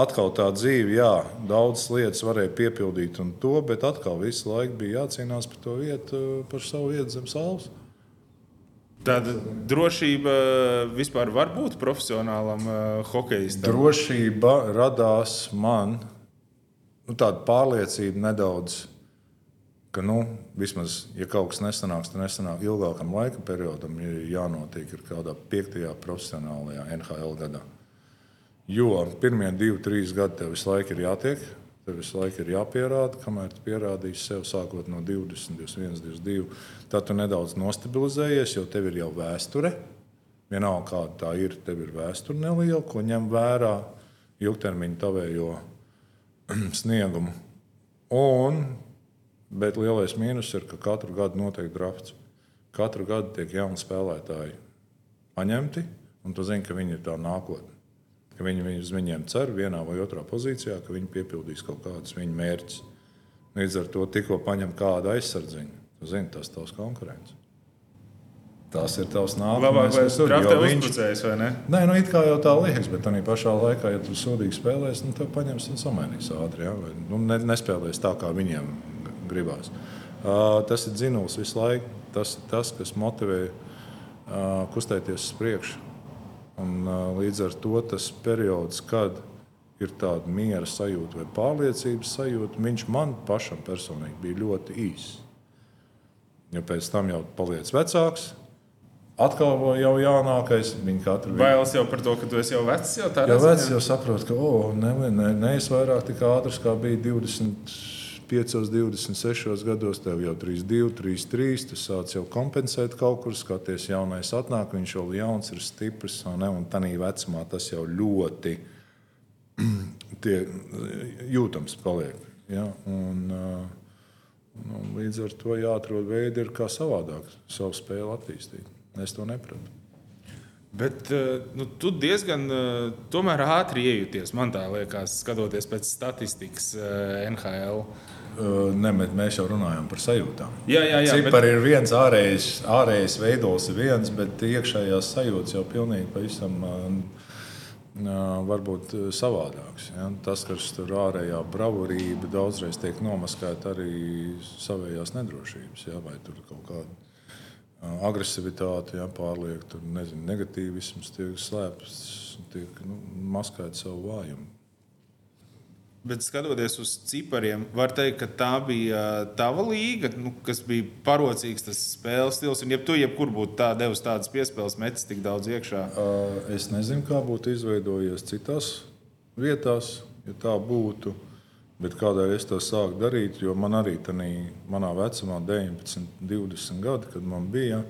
atkal tā dzīve, jā, daudzas lietas varēja piepildīt, un to, bet atkal visu laiku bija jācīnās par to vietu, par savu vietu zem saules. Tāda drošība vispār var būt profesionālam uh, hokeistam. Drošība radās man nu, tāda pārliecība nedaudz, ka nu, vismaz, ja kaut kas nesanāks, tad nesanāk ilgākam laika periodam, ir jānotiek ir kādā piektajā profesionālajā NHL gadā. Jo pirmie divi, trīs gadi tev visu laiku ir jātiek. Tev visu laiku ir jāpierāda, kamēr tu pierādīsi sev, sākot no 20, 21, 22. Tad tu nedaudz nostabilizējies, jo tev ir jau vēsture. Vienalga, kāda tā ir, tev ir vēsture neliela, ko ņem vērā ilgtermiņa tavējo sniegumu. Un, bet lielais mīnus ir, ka katru gadu notiek drafts. Katru gadu tiek jauni spēlētāji paņemti, un tu zini, ka viņi ir tā nākotne. ka viņi, viņi uz viņiem cer vienā vai otrā pozīcijā, ka viņi piepildīs kaut kādus viņu mērķus. Līdz ar to tikko paņem kādu aizsardziņu, tu zini, tas tavs konkurents. Tas ir tavs Labāk, nākamais. lai kas tur, viņš- uzbrucējs, vai ne? Nē, nu it kā jau tā liekas, bet tā pašā laikā, ja tu sūdīgi spēlēsi, nu, tad paņems un samainīs ātri. Ja? Vai, nu, ne, nespēlēs tā, kā viņiem gribās. Uh, tas ir dzinulis visu laiku. Tas ir tas, kas motivē uh, kustēties uz priekšu. Un, uh, līdz ar to tas periods, kad ir tāda miera sajūta vai pārliecības sajūta, viņš man pašam personīgi bija ļoti īss. Jo pēc tam jau paliec vecāks, atkal jau jaunākais. Viņi katru Bailes jau par to, ka tu esi jau vecs. Jau tādā Jā, ziņā? veci jau saprot, ka oh, ne, ne, nees vairāk tik ātrs, kā bija 25, 26 gados. Tev jau 3, 2, 3, 3. Tu sāc jau kompensēt kaut kur, skaties, jaunais atnāk, viņš jau jauns, ir stiprs. un Ne, un tādā vecumā tas jau ļoti tie, jūtams paliek. Ja? Un, uh, un līdz ar to jāatrod veidi, kā savādāk savu spēli attīstīt. Es to nepratu. Bet eh, nu, tu diezgan eh, tomēr ātri iejūties. Man tā liekas, skatoties pēc statistikas eh, NHL. Ne, mēs jau runājam par sajūtām. Jā, jā, jā. Cipari bet... ir viens, ārējais, ārējais veidols ir viens, bet iekšējās sajūtas jau pilnīgi pavisam varbūt savādāks. Ja? Tas, kas tur ārējā bravūrība daudzreiz tiek nomaskēta arī savējās nedrošības, ja? vai tur kaut kāda agresivitāte, ja? pārliek, tur nezinu, negatīvisms tiek slēpts, tiek nu, maskēts savu vājumu. Bet skatoties uz cipariem, var teikt, ka tā bija tava līga, nu, kas bija parocīgs tas spēles stils. Un, ja tu jebkur būtu tā devis tādas piespēles, metis tik daudz iekšā, Uh, Es nezinu, kā būtu izveidojies citās vietās, ja tā būtu. Bet kādēļ es to sāku darīt? Jo man arī tādā manā vecumā, 19, 20 gadi, kad man bija,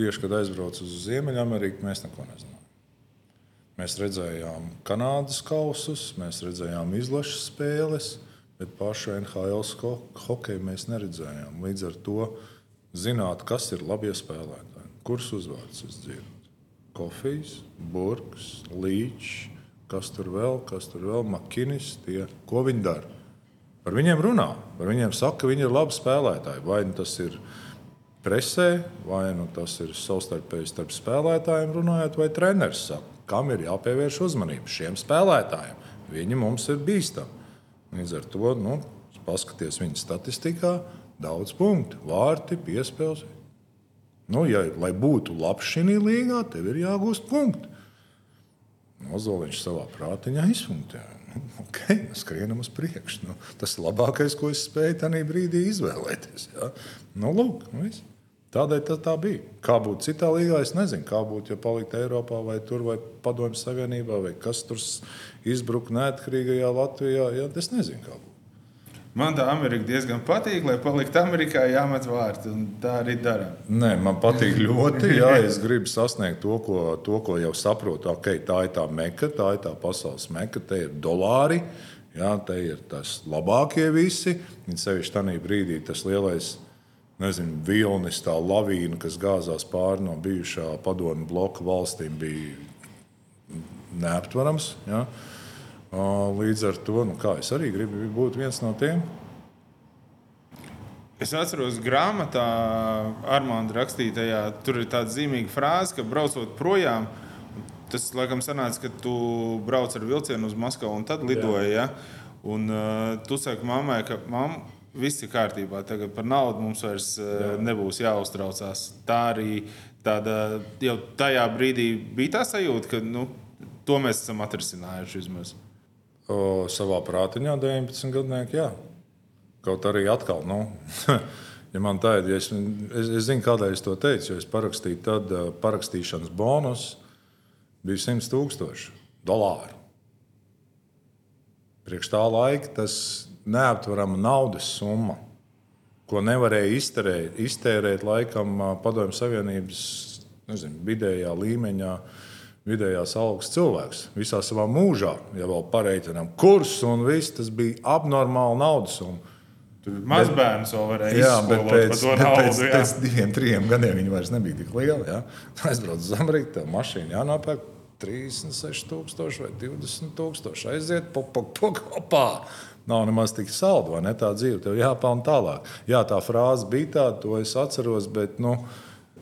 tieši kad aizbraucu uz Ziemeļameriku, mēs neko nezinājām. Mēs redzējām Kanādas kausus, mēs redzējām izlases spēles, bet pašu NHL sko- hokeju mēs neredzējām. Līdz ar to zināt, kas ir labie spēlētāji, kurus uzvārdus es dzirdu. Kofijs, Burks, Līčs, kas tur vēl, kas tur vēl, Makinis, tie, ko viņi dara. Par viņiem runā, par viņiem saka, ka viņi ir labi spēlētāji. Vai nu tas ir presē, vai nu tas ir savstarpēji starp spēlētājiem runājot, vai treneris saka, kam ir jāpievērš uzmanība šiem spēlētājiem. Viņi mums ir bīstami. Līdz ar to nu, paskaties viņa statistikā, daudz punktu, vārti, piespēles. Nu, ja, lai būtu labs šī līnijā, tev ir jāgūst punkti. Ozoliņš savā prātiņā izfunkcionē. Nu, okay, nu skrienam uz priekšu. Nu, tas ir labākais, ko es spēju tajā brīdī izvēlēties. Ja? Nu, lūk, nu, viss. Tādēļ tas tā bija. Kā būtu citā līnijā, es nezinu. Kā būtu, ja paliktu Eiropā, vai tur, vai Padomju Savienībā, vai kas tur izbruktu neatkarīgajā Latvijā. Ja? Es nezinu, kā būtu. Man tā Amerika diezgan patīk. Lai paliktu Amerikā, jāmet vārti. Tā arī dara. Nē, man patīk ļoti. Jā, es gribu sasniegt to, ko, to, ko jau saprotu. Okay, tā ir tā meka, tā ir tā pasaules meka, te ir dolāri. Jā, te ir tas labākie visi. Un sevišķi tajā brīdī tas lielais nezinu, vilnis, tā lavīna, kas gāzās pāri no bijušā padomju bloka valstīm, bija neaptverams. Ja? Līdz ar to, nu, kā es arī gribu būt viens no tiem. Es atceros, grāmatā Armānda rakstītajā, tur ir tāda zīmīga frāze, ka braucot projām, tas laikam sanāca, ka tu brauc ar vilcienu uz Maskavu un tad lidoji. Ja? Un uh, tu saki mammai, ka mamma. Viss ir kārtībā. Tagad par naudu mums vairs uh, nebūs jāuztraucās. Tā arī tāda, jau tajā brīdī bija tā sajūta, ka nu, to mēs esam atrisinājuši vismaz. O, savā prātiņā 19 gadnieki, jā. Kaut arī atkal, nu, ja man tā ir, ja es, es, es zinu, kādēļ es to teicu, jo es parakstīju, tad uh, parakstīšanas bonus bija 100 tūkstoši dolāru. Priekš tā laika tas neaptverama naudas summa, ko nevarēja izterēt, iztērēt laikam ā, Padomju Savienības nezinu, vidējā līmeņā. Vidējās algas cilvēks visā savā mūžā, ja vēl pareiķinām, kurs un viss tas bija abnormāli naudas summa. Mazbērns vēl varēja Jā, bet pēc, bet naudu. pēc, jā. pēc diviem, trim gadiem viņi vairs nebija tik lieli. Ja? Aizbraucu uz Ameriku, tā mašīna jānopērk. 36,000 vai 20,000. Aiziet, pop, pop, pop, opā! Nav nemaz tik saldi, vai ne? Tā dzīve tev jāpelnā tālāk. Jā, tā frāze bija tāda, to es atceros, bet nu,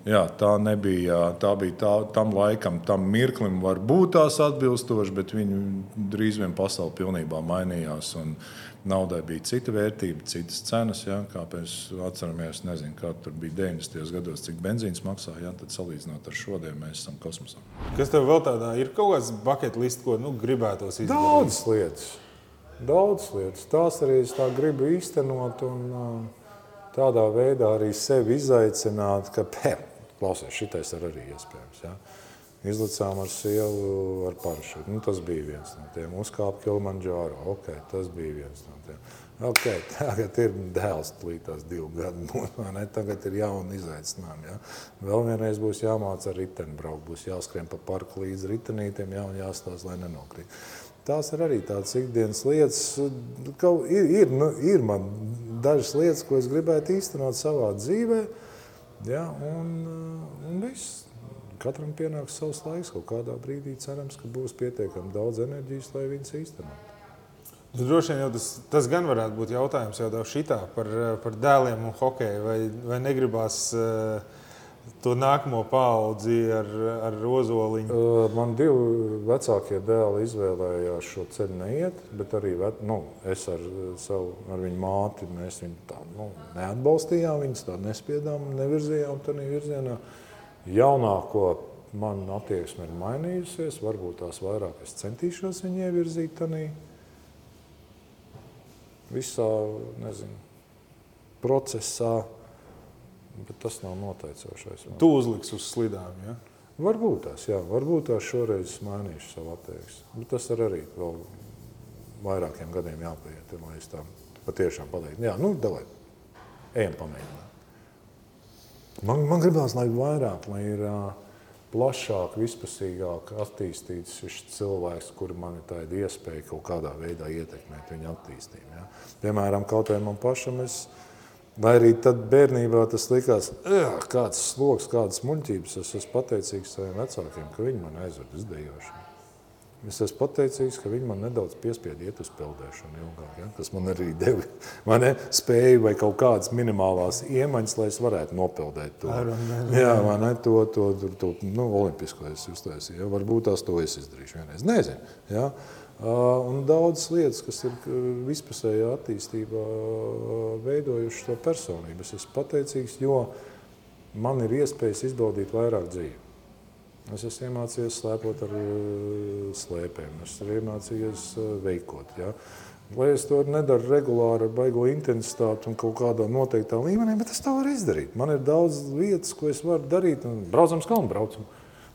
jā, tā nebija. Tā bija tā, tam laikam, tam mirklim, var būt tās atbilstoši, bet viņi drīz vien pasauli pilnībā mainījās. Un, Naudai bija cita vērtība, citas cenas. Ja, kā mēs atceramies, nezinu, kā tur bija 90. gados, cik benzīns maksāja. Ja, tad salīdzinot ar šodien, mēs esam kosmosā. Kas tev vēl tādā ir kaut kāds bucket list, ko nu, gribētos izdarīt? Daudzas lietas. Daudz lietas. Tās arī es gribu īstenot un tādā veidā arī sevi izaicināt, ka, klausies, šitais ir arī iespējams. Ja? Izlicām ar sievu ar parašūtu. Nu, tas bija viens no tiem. Uzkāpa Kilimanģāro. Okay, tas bija viens no tiem. Okay, tagad ir dēls, līdz divu gadu mūžā. Tagad ir jauna izaicinājuma. Ja? Vēl vienreiz būs jāmācās ar riteni braukt. Būs jāskrien pa parku līdz ritenītiem, jā, un jāstāsta, lai nenokrīt. Tās ir arī tādas ikdienas lietas. Ir, ir, nu, ir man dažas lietas, ko es gribētu īstenot savā dzīvē. Ja? Un, un viss. Katram pienāks savs laiks. Kaut kādā brīdī cerams, ka būs pietiekami daudz enerģijas, lai viņas īstenotu. Nu, droši vien tas, tas gan varētu būt jautājums jau šitā par, par dēliem un hokeju. Vai, vai negribās uh, to nākamo paudzi ar, ar rozoliņu? Man divi vecākie dēli izvēlējās šo ceļu neiet, bet arī ve, nu, es ar, savu, ar viņu māti viņu tā, nu, neatbalstījām, viņas tā nespiedām, nevirzījām tādā virzienā. Jaunāko man attieksme ir mainījusies, varbūt tās vairāk es centīšos viņu ievirzīt tādā visā nezinu, procesā, bet tas nav noteicošais. Tu uzliksi uz slidām. Ja? Varbūt tās, jā, varbūt tās šoreiz mainīšu savu attieksmi. Bet tas ir arī vēl vairākiem gadiem jāpaiet, lai es tā patiešām pateiktu. Jā, nu, davai, ejam pamēģināt. Man, man gribās, lai vairāk, lai ir uh, plašāk, vispusīgāk attīstīts šis cilvēks, kuri man ir tāda iespēja kaut kādā veidā ietekmēt viņa attīstību. Ja? Piemēram, kaut vai man pašam, es, vai arī tad bērnībā tas likās, kāds sloks, kādas muļķības, es esmu pateicīgs saviem vecākiem, ka viņi man aizved uz dejošanu. Es esmu pateicīgs, ka viņi man nedaudz piespieda iet uz peldēšanu ilgāk. Ja? Tas man arī deva ne, spēju vai kaut kādas minimālās iemaņas, lai es varētu nopeldēt to. Jā, man ne, to, to, to, to nu, olimpisko es uztaisīju. Ja? Varbūt tās to es izdarīšu vienreiz. Nezinu. Ja? Un daudzas lietas, kas ir vispusējā attīstībā veidojušas to personību. Es esmu pateicīgs, jo man ir iespējas izbaudīt vairāk dzīvi. Es esmu iemācījies slēpot ar slēpēm, es esmu iemācījies veikot. Ja? Lai es to nedaru regulāri, ar baigo intensitāti un kaut kādā noteiktā līmenī, bet es to varu izdarīt. Man ir daudz lietas, ko es varu darīt. Braucam uz kalnu, braucam.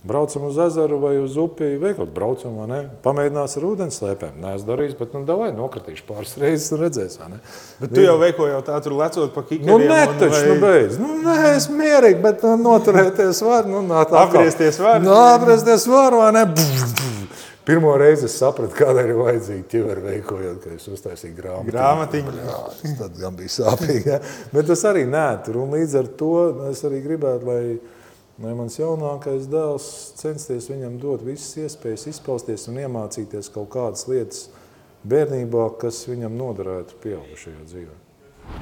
Braucam uz ezeru vai uz upi, veikot, braucam, vai ne? Pamēģinās ar ūdens slēpēm. Nē, es darīšu, bet, nu, davai, nokritīšu pāris reizes un redzēs, vai ne? Bet tu jau veiko jau tā, tur lecot pa kikiem. Nu, nē, taču, vai... nu, beidz. Nu, nē, es mierīgi, bet nu, noturēties var. Nu, nā, tā, apgriezties var. Nu, apgriezties var, vai ne? Pirmo reizi es sapratu, kādēļ ir vajadzīga ķivera veikojot, ka es uztaisīju grāmatu. Grāmatiņu. Jā, tad gan bija sāpīgi. Ja? Bet tas arī nē, tur un līdz ar to es arī gribētu, lai Lai mans jaunākais dēls censties viņam dot visas iespējas izpausties un iemācīties kaut kādas lietas bērnībā, kas viņam noderētu pieaugušajā dzīvē.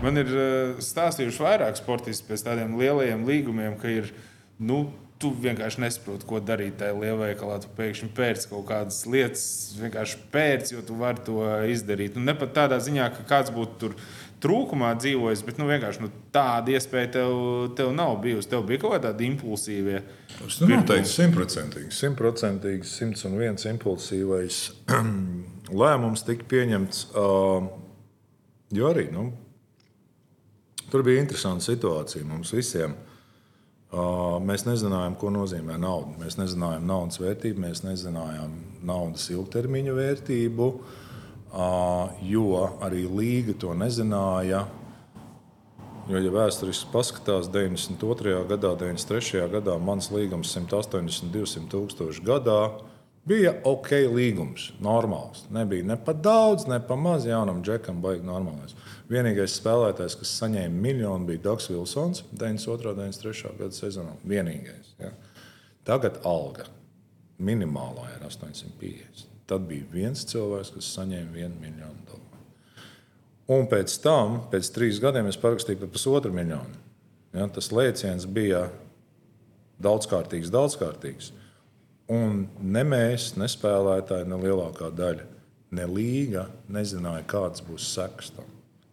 Man ir eh, stāstījuši vairāk sportisti pēc tādiem lielajiem līgumiem, ka ir, nu, tu vienkārši nesaproti, ko darīt tajā lielveikalā. Tu pēkšņi pēc kaut kādas lietas, vienkārši pēc, jo tu vari to izdarīt. Nu, ne pat tādā ziņā, ka kāds būtu tur trūkumā dzīvojis, bet nu, vienkārši nu, tāda iespēja tev, tev nav bijusi. Tev bija kaut kāda impulsīva. Tas noteikti simtprocentīgi. Simtprocentīgi, simts un viens impulsīvais lēmums tika pieņemts. Jo arī nu, tur bija interesanta situācija mums visiem. Mēs nezinājām, ko nozīmē nauda. Mēs nezinājām naudas vērtību, mēs nezinājām naudas ilgtermiņa vērtību. Uh, jo arī Līga to nezināja. Jo, ja vēsturiski paskatās, 92. gadā, 93. gadā mans līgums 180, 200 tūkstoši gadā bija ok līgums, normāls. Nebija ne pa daudz, ne pa maz jaunam džekam, baigi normālais. Vienīgais spēlētājs, kas saņēma miljonu, bija Dārgs Vilsons 92. un 93. gada sezonā. Vienīgais. Ja. Tagad alga minimālā ir 850. Tad bija viens cilvēks, kas saņēma 1 miljonu dolāru. Un pēc tam, pēc trīs gadiem, es parakstīju par pusotru miljonu. Ja, tas lēciens bija daudzkārtīgs, daudzkārtīgs. Un ne mēs, ne spēlētāji, ne lielākā daļa, ne līga nezināja, kādas būs sekas tam.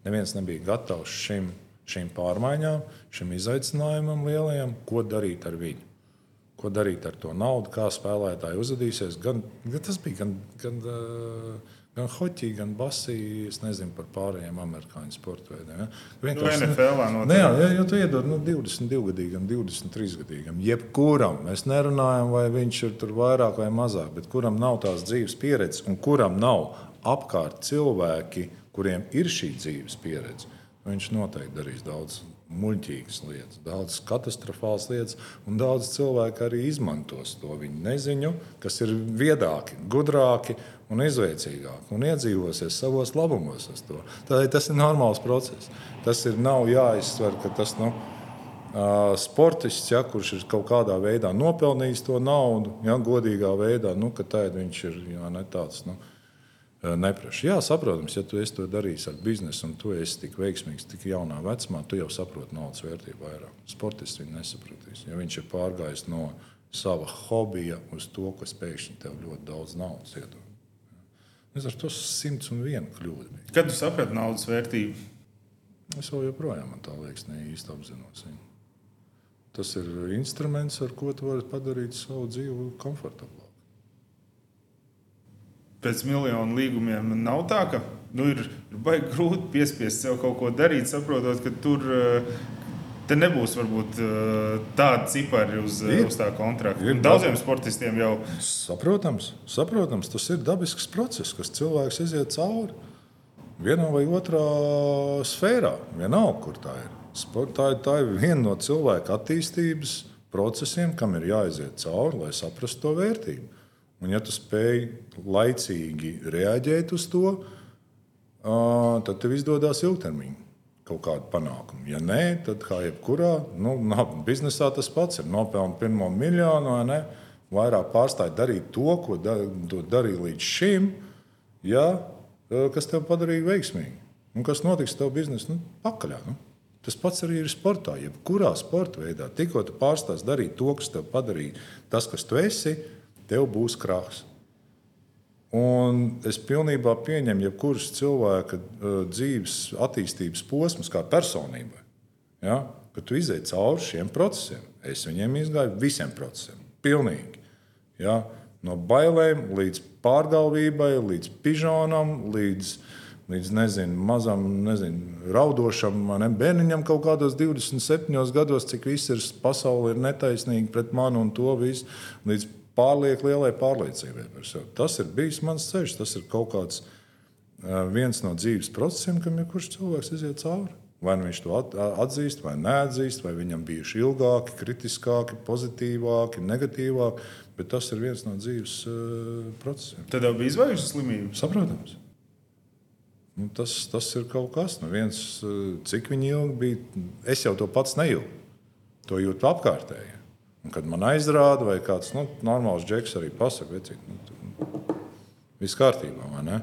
Neviens nebija gatavs šim, šīm pārmaiņām, šim izaicinājumam lielajam, ko darīt ar viņu. Ko darīt ar to naudu, kā spēlētāji uzvedīsies. Gan, gan tas bija gan, gan, gan hoķī, gan basī. Es nezinu par pārējiem amerikāņu sporta veidiem. Ja? Vienkārši nu, NFL ne, jā, ja, ja tu iedod nu, 22 gadīgam, 23 gadīgam, jebkuram, mēs nerunājam, vai viņš ir tur vairāk vai mazāk, bet kuram nav tās dzīves pieredzes un kuram nav apkārt cilvēki, kuriem ir šī dzīves pieredze, viņš noteikti darīs daudz muļķīgas lietas, daudz katastrofālas lietas, un daudz cilvēku arī izmantos to viņu neziņu, kas ir viedāki, gudrāki un izveicīgāki, un iedzīvosies savos labumos. Tādēļ tas ir normāls process. Tas ir nav jāizsver, ka tas nu, sportists, ja, kurš ir kaut kādā veidā nopelnījis to naudu, ja, godīgā veidā, nu, ka viņš ir jā, ne tāds. Nu, neprasa. Jā, saprotams, ja tu to darīsi ar biznesu un tu esi tik veiksmīgs, tik jaunā vecumā, tu jau saproti naudas vērtību vairāk. Sportists viņu nesapratīs. Ja viņš ir pārgājis no sava hobija uz to, kas pēkšņi tev ļoti daudz naudas iedod. Es ar to simts un vienu kļūdu. Bija. Kad tu saprati naudas vērtību? Es vēl joprojām tā liekas, ne īsti apzinos viņu. Tas ir instruments, ar ko tu vari padarīt savu dzīvi komfortablāku pēc miljonu līgumiem nav tā, ka nu, ir, ir baigi grūti piespiest sev kaut ko darīt, saprotot, ka tur Te nebūs varbūt tāda cipari uz, ir, uz tā kontrakta. Ir, Daudziem sportistiem jau. Saprotams, saprotams, tas ir dabisks process, kas cilvēks iziet cauri vienā vai otrā sfērā. Vienalga, kur tā ir. Tā, tā ir viena no cilvēka attīstības procesiem, kam ir jāiziet cauri, lai saprastu to vērtību. Un, ja tu spēj laicīgi reaģēt uz to, tad tev izdodas ilgtermiņā kaut kādu panākumu. Ja nē, tad kā jebkurā nu, biznesā tas pats ir. Nopelnīt pirmo miljonu ne? Vairāk pārstāj darīt to, ko da, darīja līdz šim, ja, kas tev padarīja veiksmīgu. Un kas notiks tev biznesa nu, pakaļā? Nu? Tas pats arī ir sportā. Jebkurā sporta veidā, tikko tu pārstāsi darīt to, kas tev padarīja tas, kas tu esi, tev būs krāsa. Un es pilnībā pieņemu, ja kurš cilvēka uh, dzīves attīstības posms, kā personībai, ja, ka tu izej cauri šiem procesiem. Es viņiem izgāju visiem procesiem. Pilnīgi. Ja, no bailēm līdz pārgalvībai, līdz pižonam, līdz, līdz nezinu, mazam, nezinu, raudošam ne, bērniņam kaut kādos 27 gados, cik viss ir pasaule ir netaisnīga pret mani un to visu, līdz pārlieku lielai pārliecībai par sevi. Tas ir bijis mans ceļš, tas ir kaut kāds viens no dzīves procesiem, kam jebkurš cilvēks iziet cauri. Vai nu viņš to atzīst, vai neatzīst, vai viņam bijuši ilgāki, kritiskāki, pozitīvāki, negatīvāki, bet tas ir viens no dzīves uh, procesiem. Tad jau bija izvairījusies slimība. Saprotams. Nu, tas, tas ir kaut kas, nu viens, cik viņi ilgi bija. Es jau to pats nejūtu. To jūtu apkārtēji. Un, kad man aizrāda, vai kāds nu, normāls džeks arī pasakā, ka nu, viss kārtībā, vai ne?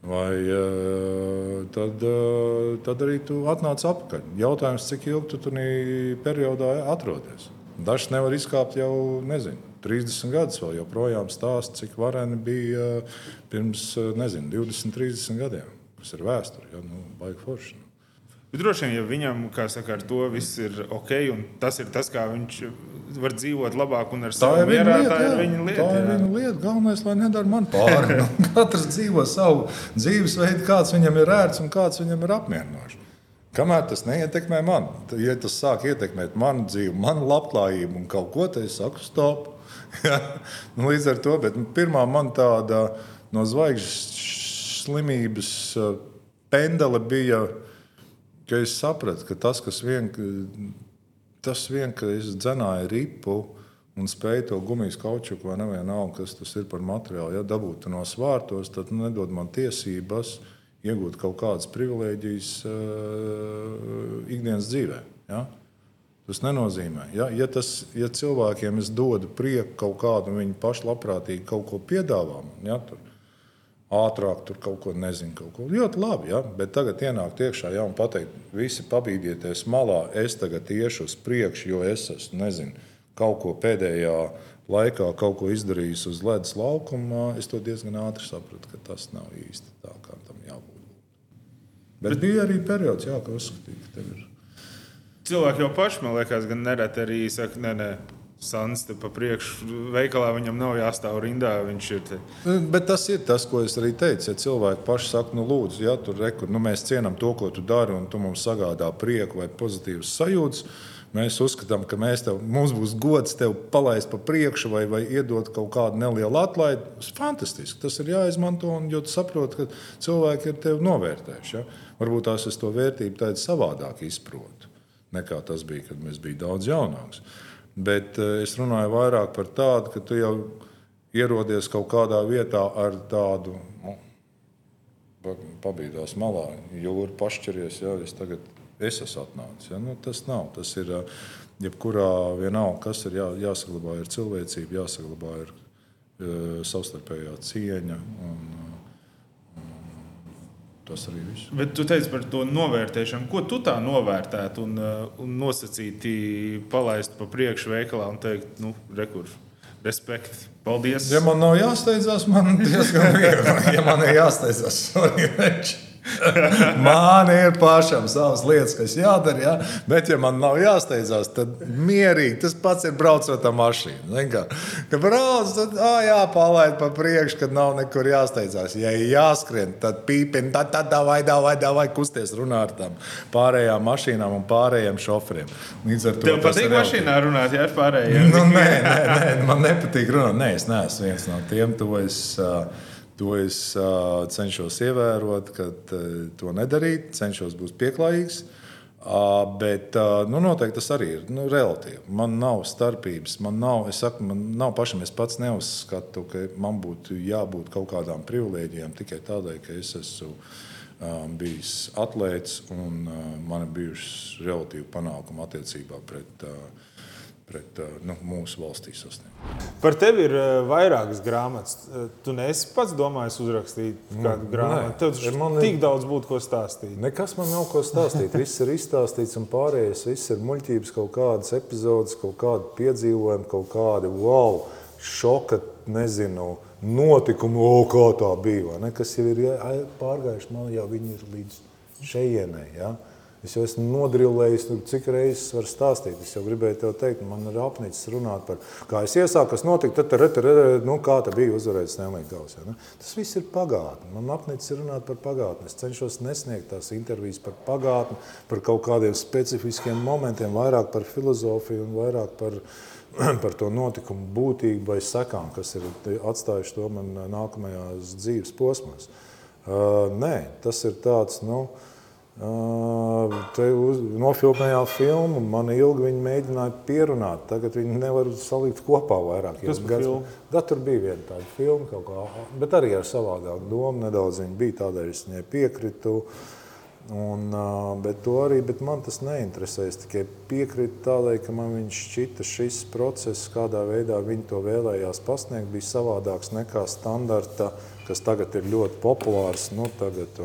Vai, eh, tad, eh, tad arī tu atnāc atpakaļ. Jautājums, cik ilgi tu tur periodā atrodies? Dažs nevar izkāpt jau, nezinu, 30 gadus vēl joprojām stāst, cik vareni bija eh, pirms nezinu, 20, 30 gadiem. Tas ir vēsture, ja nu, baigi forši. Bet droši vien, ja viņam, kā saka, ar to viss ir ok, un tas ir tas, kā viņš var dzīvot labāk un ar savu mierā, lieta, tā ir viņa lieta. Tā ir viņa lieta. Galvenais, lai nedara man pāri. Katrs dzīvo savu dzīvesveidu, kāds viņam ir ērts un kāds viņam ir apmierinošs. Kamēr tas neietekmē mani, ja tas sāk ietekmēt manu dzīvi, manu labklājību un kaut ko tādu, es saku, stop. Nu, līdz ar to pirmā man tāda no zvaigžņu slimības uh, pendele bija ka es sapratu, ka tas, kas vien, tas vien, ka es dzenāju ripu un spēju to gumijas kaučuku vai nevienalga, kas tas ir par materiālu, ja dabūtu no svārtos, tad nedod man tiesības iegūt kaut kādas privilēģijas uh, ikdienas dzīvē. Ja? Tas nenozīmē, ja, ja, tas, ja cilvēkiem es dodu prieku kaut kādu, viņi paši labprātīgi kaut ko piedāvā man, ja, tur, ātrāk, tur kaut ko nezinu, kaut ko ļoti labi. Ja? Bet tagad ienākt iekšā ja, un pateikt, visi pabīdieties malā, es tagad iešu uz priekšu, jo es esmu, nezinu, kaut ko pēdējā laikā kaut ko izdarījis uz ledus laukuma, es to diezgan ātri sapratu, ka tas nav īsti tā, kā tam jābūt. Bet, Bet bija arī periods, jā, ka uzskatīju, ka tev ir. Cilvēki jau paši, man liekas, gan nereti arī saka, nē, nē, Sans te pa priekšu veikalā viņam nav jāstāv rindā. Te... Bet tas ir tas, ko es arī teicu. Ja cilvēki paši saka, nu, lūdzu, ja tur rekur, nu, mēs cienām to, ko tu dari, un tu mums sagādā prieku vai pozitīvas sajūtas. Mēs uzskatām, ka mēs tev, mums būs gods tevi palaist pa priekšu vai, vai iedot kaut kādu nelielu atlaidi. Tas ir fantastiski. Tas ir jāizmanto, un jo tu saproti, ka cilvēki ir tevi novērtējuši. Ja? Varbūt tās es to vērtību tādu savādāk izprotu nekā tas bija, kad mēs bijām daudz jaunāki. Bet eh, es runāju vairāk par tādu, ka tu jau ierodies kaut kādā vietā ar tādu nu, pabīdās malā, jūra pašķiries. Ja, es tagad es esmu atnācis. Ja, nu, tas nav. Tas ir eh, jebkurā vienalga, kas ir jā, jāsaglabā, ir cilvēcība, jāsaglabā ir uh, savstarpējā cieņa. Un, Tas arī viss. Bet tu teici par to novērtēšanu. Ko tu tā novērtētu un, uh, un nosacīti palaistu pa priekšu veikalā un teikt, nu, rekursu? Respekt. Paldies. Ja man nav jāsteidzās, man diezgan viegli. Ja man ir jāsteidzās, sorry, reči. man ir pašam savas lietas, kas jādara. Ja? Bet, ja man nav jāsteidzās, tad mierīgi tas pats ir braucot ar mašīnu. Kā, ka brauc, tad ah, jāpalaid pa priekšu, kad nav nekur jāsteidzās. Ja ir jāskrien, tad pīpina, tad, tad vai, vai, vai kusties runā ar tām pārējām mašīnām un pārējiem šoferiem. Līdz ar to Tev patīk mašīnā runāt ja, ar pārējiem? Nu, nē, nē, nē, man nepatīk runāt. Nē, es neesmu viens no tiem. To es, uh, To es uh, cenšos ievērot, ka uh, to nedarīt, cenšos būt pieklājīgs. Uh, bet uh, nu, noteikti tas arī ir nu, relatīvi. Man nav starpības, man nav, saku, man nav pašam, es pats neuzskatu, ka man būtu jābūt kaut kādām privilēģijām tikai tādēļ, ka es esmu um, bijis atlēts un uh, man ir bijušas relatīvi panākumi attiecībā pret. Uh, pret uh, nu, mūsu valstī sasniegt. Par tevi ir uh, vairākas grāmatas. Uh, tu nesi pats domājis uzrakstīt nu, kādu grāmatu. Tev man tik ir... daudz būtu ko stāstīt. Nekas man nav ko stāstīt. Viss ir izstāstīts un pārējais. Viss ir muļķības, kaut kādas epizodes, kaut kādi piedzīvojumi, kaut kādi wow, šoka, nezinu. Notikumu, o, kā tā bija. Kas jau ir pārgājuši, man jau viņi ir līdz šejienei. Ja? Es jau esmu nodrillējis, nu, cik reizes var stāstīt. Es jau gribēju te teikt, man ir apnicis runāt par, kā es iesāku, kas notika, tad, tad, tad nu, bija uzvarēts Gauss. Ja, ne? Tas viss ir pagātne. Man apnicis runāt par pagātni. Es cenšos nesniegt tās intervijas par pagātni, par kaut kādiem specifiskiem momentiem, vairāk par filozofiju un vairāk par, par to notikumu būtību vai sekām, kas ir atstājuši to man nākamajās dzīves posmās. Uh, nē, tas ir tāds, nu, uh, Te nofilmējām filmu, man ilgi viņi mēģināja pierunāt. Tagad viņi nevar salikt kopā vairāk. Kas bija filma? Da, tur bija viena tāda filma, kā, bet arī ar savādāku domu. Nedaudz viņa bija tādēļ, es viņai piekritu. Un, bet, arī, bet man tas neinteresē. Es tikai piekrītu tādai, ka man šķita šis process, kādā veidā viņi to vēlējās pasniegt, bija savādāks nekā standarta, kas tagad ir ļoti populārs. Nu, tagad,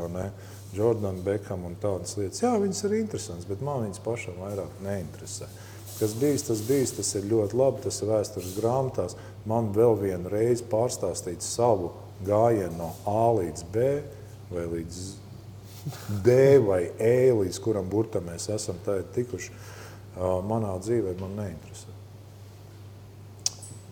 Jordana, Bekam un tādas lietas. Jā, viņas ir interesantas, bet man viņas pašam vairāk neinteresē. Kas bijis, tas bijis, tas ir ļoti labi, tas ir vēstures grāmatās. Man vēl vienu reizi pārstāstīt savu gājienu no A līdz B vai līdz D vai E, līdz kuram burtam mēs esam tikuši, manā dzīvē man neinteresē.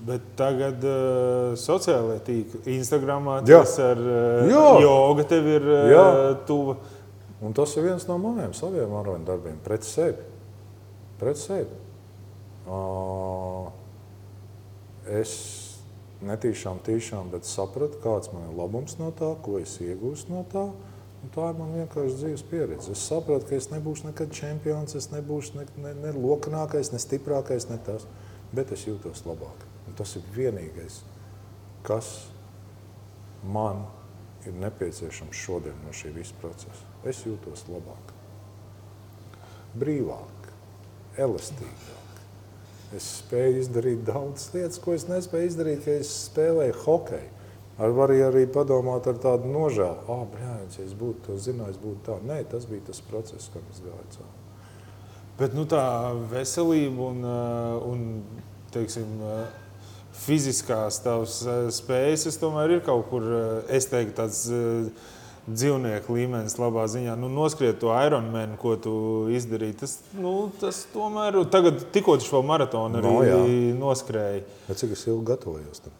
Bet tagad uh, sociālajā tīklā, Instagramā tas ar uh, jogu tev ir uh, tuva. Un tas ir viens no maniem saviem aroņu darbiem pret sevi. Pret sevi. Uh, es netīšām, tīšām, bet sapratu, kāds man ir labums no tā, ko es iegūstu no tā. Un tā ir man vienkārši dzīves pieredze. Es sapratu, ka es nebūšu nekad čempions, es nebūšu ne, ne, ne lokākais, ne stiprākais, ne tas, bet es jūtos labāk. Un tas ir vienīgais, kas man ir nepieciešams šodien no šī visa procesa. Es jūtos labāk, brīvāk. elastīgāk. Es spēju izdarīt daudzas lietas, ko es nespēju izdarīt, kad es spēlēju hokeju. Ar var arī padomāt ar tādu nožēlu, ah, oh, brāļ, ja es būtu to zinājis, būtu tā. Nē, tas bija tas process, kam es gāju cauri. Bet nu, tā veselība un, uh, un teiksim, uh, fiziskās tavas uh, spējas, es tomēr ir kaut kur, es teiktu, tāds dzīvnieku līmenis, labā ziņā. Nu, noskriet to Ironmanu, ko tu izdarīji. Tas, nu, tas tomēr, tagad tikko viņš vēl maratonu arī no, jā. noskrēja. Bet cik es ilgi gatavojos tam?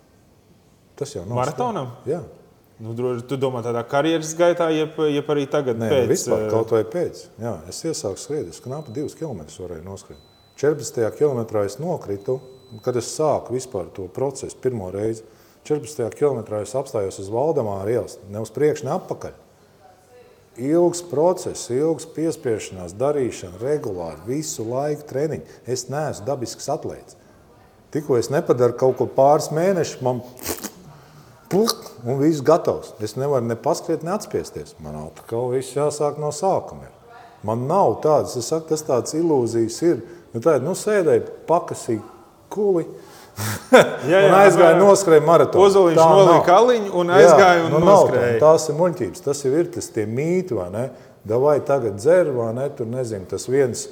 Tas jau nav. Maratonam? Jā. Nu, droši, tu domā tādā karjeras gaitā, jeb, jeb arī tagad? Nē, pēc, vispār, kaut vai pēc. Jā, es iesāku skriet, es knapi divus kilometrus varēju noskriet. 14. kilometrā es nokritu, kad es sāku vispār to procesu pirmo reizi. 14. kilometrā es apstājos uz Valdemāra ielas, ne uz priekšu, ne atpakaļ. Ilgs process, ilgs piespiešanās, darīšana, regulāri, visu laiku treniņu. Es neesmu dabisks atlētājs. Tikko es nepadaru kaut ko pāris mēnešus, man pluk, un viss gatavs. Es nevaru ne paskriet, ne atspiesties. Man atkal viss jāsāk no sākuma. Man nav tādas, es saku, tas tāds ilūzijas ir. Nu, tā ir, nu, sēdēji, pakasīji kuli, jā, jā, un aizgāja noskrēja maratonu. Ozoliņš nolika kaliņu un aizgāja jā, un nu, noskrēja. Tās ir muļķības, tas jau ir tas tie mīti, vai ne? Davai tagad dzer, vai ne? Tur nezinu, tas viens,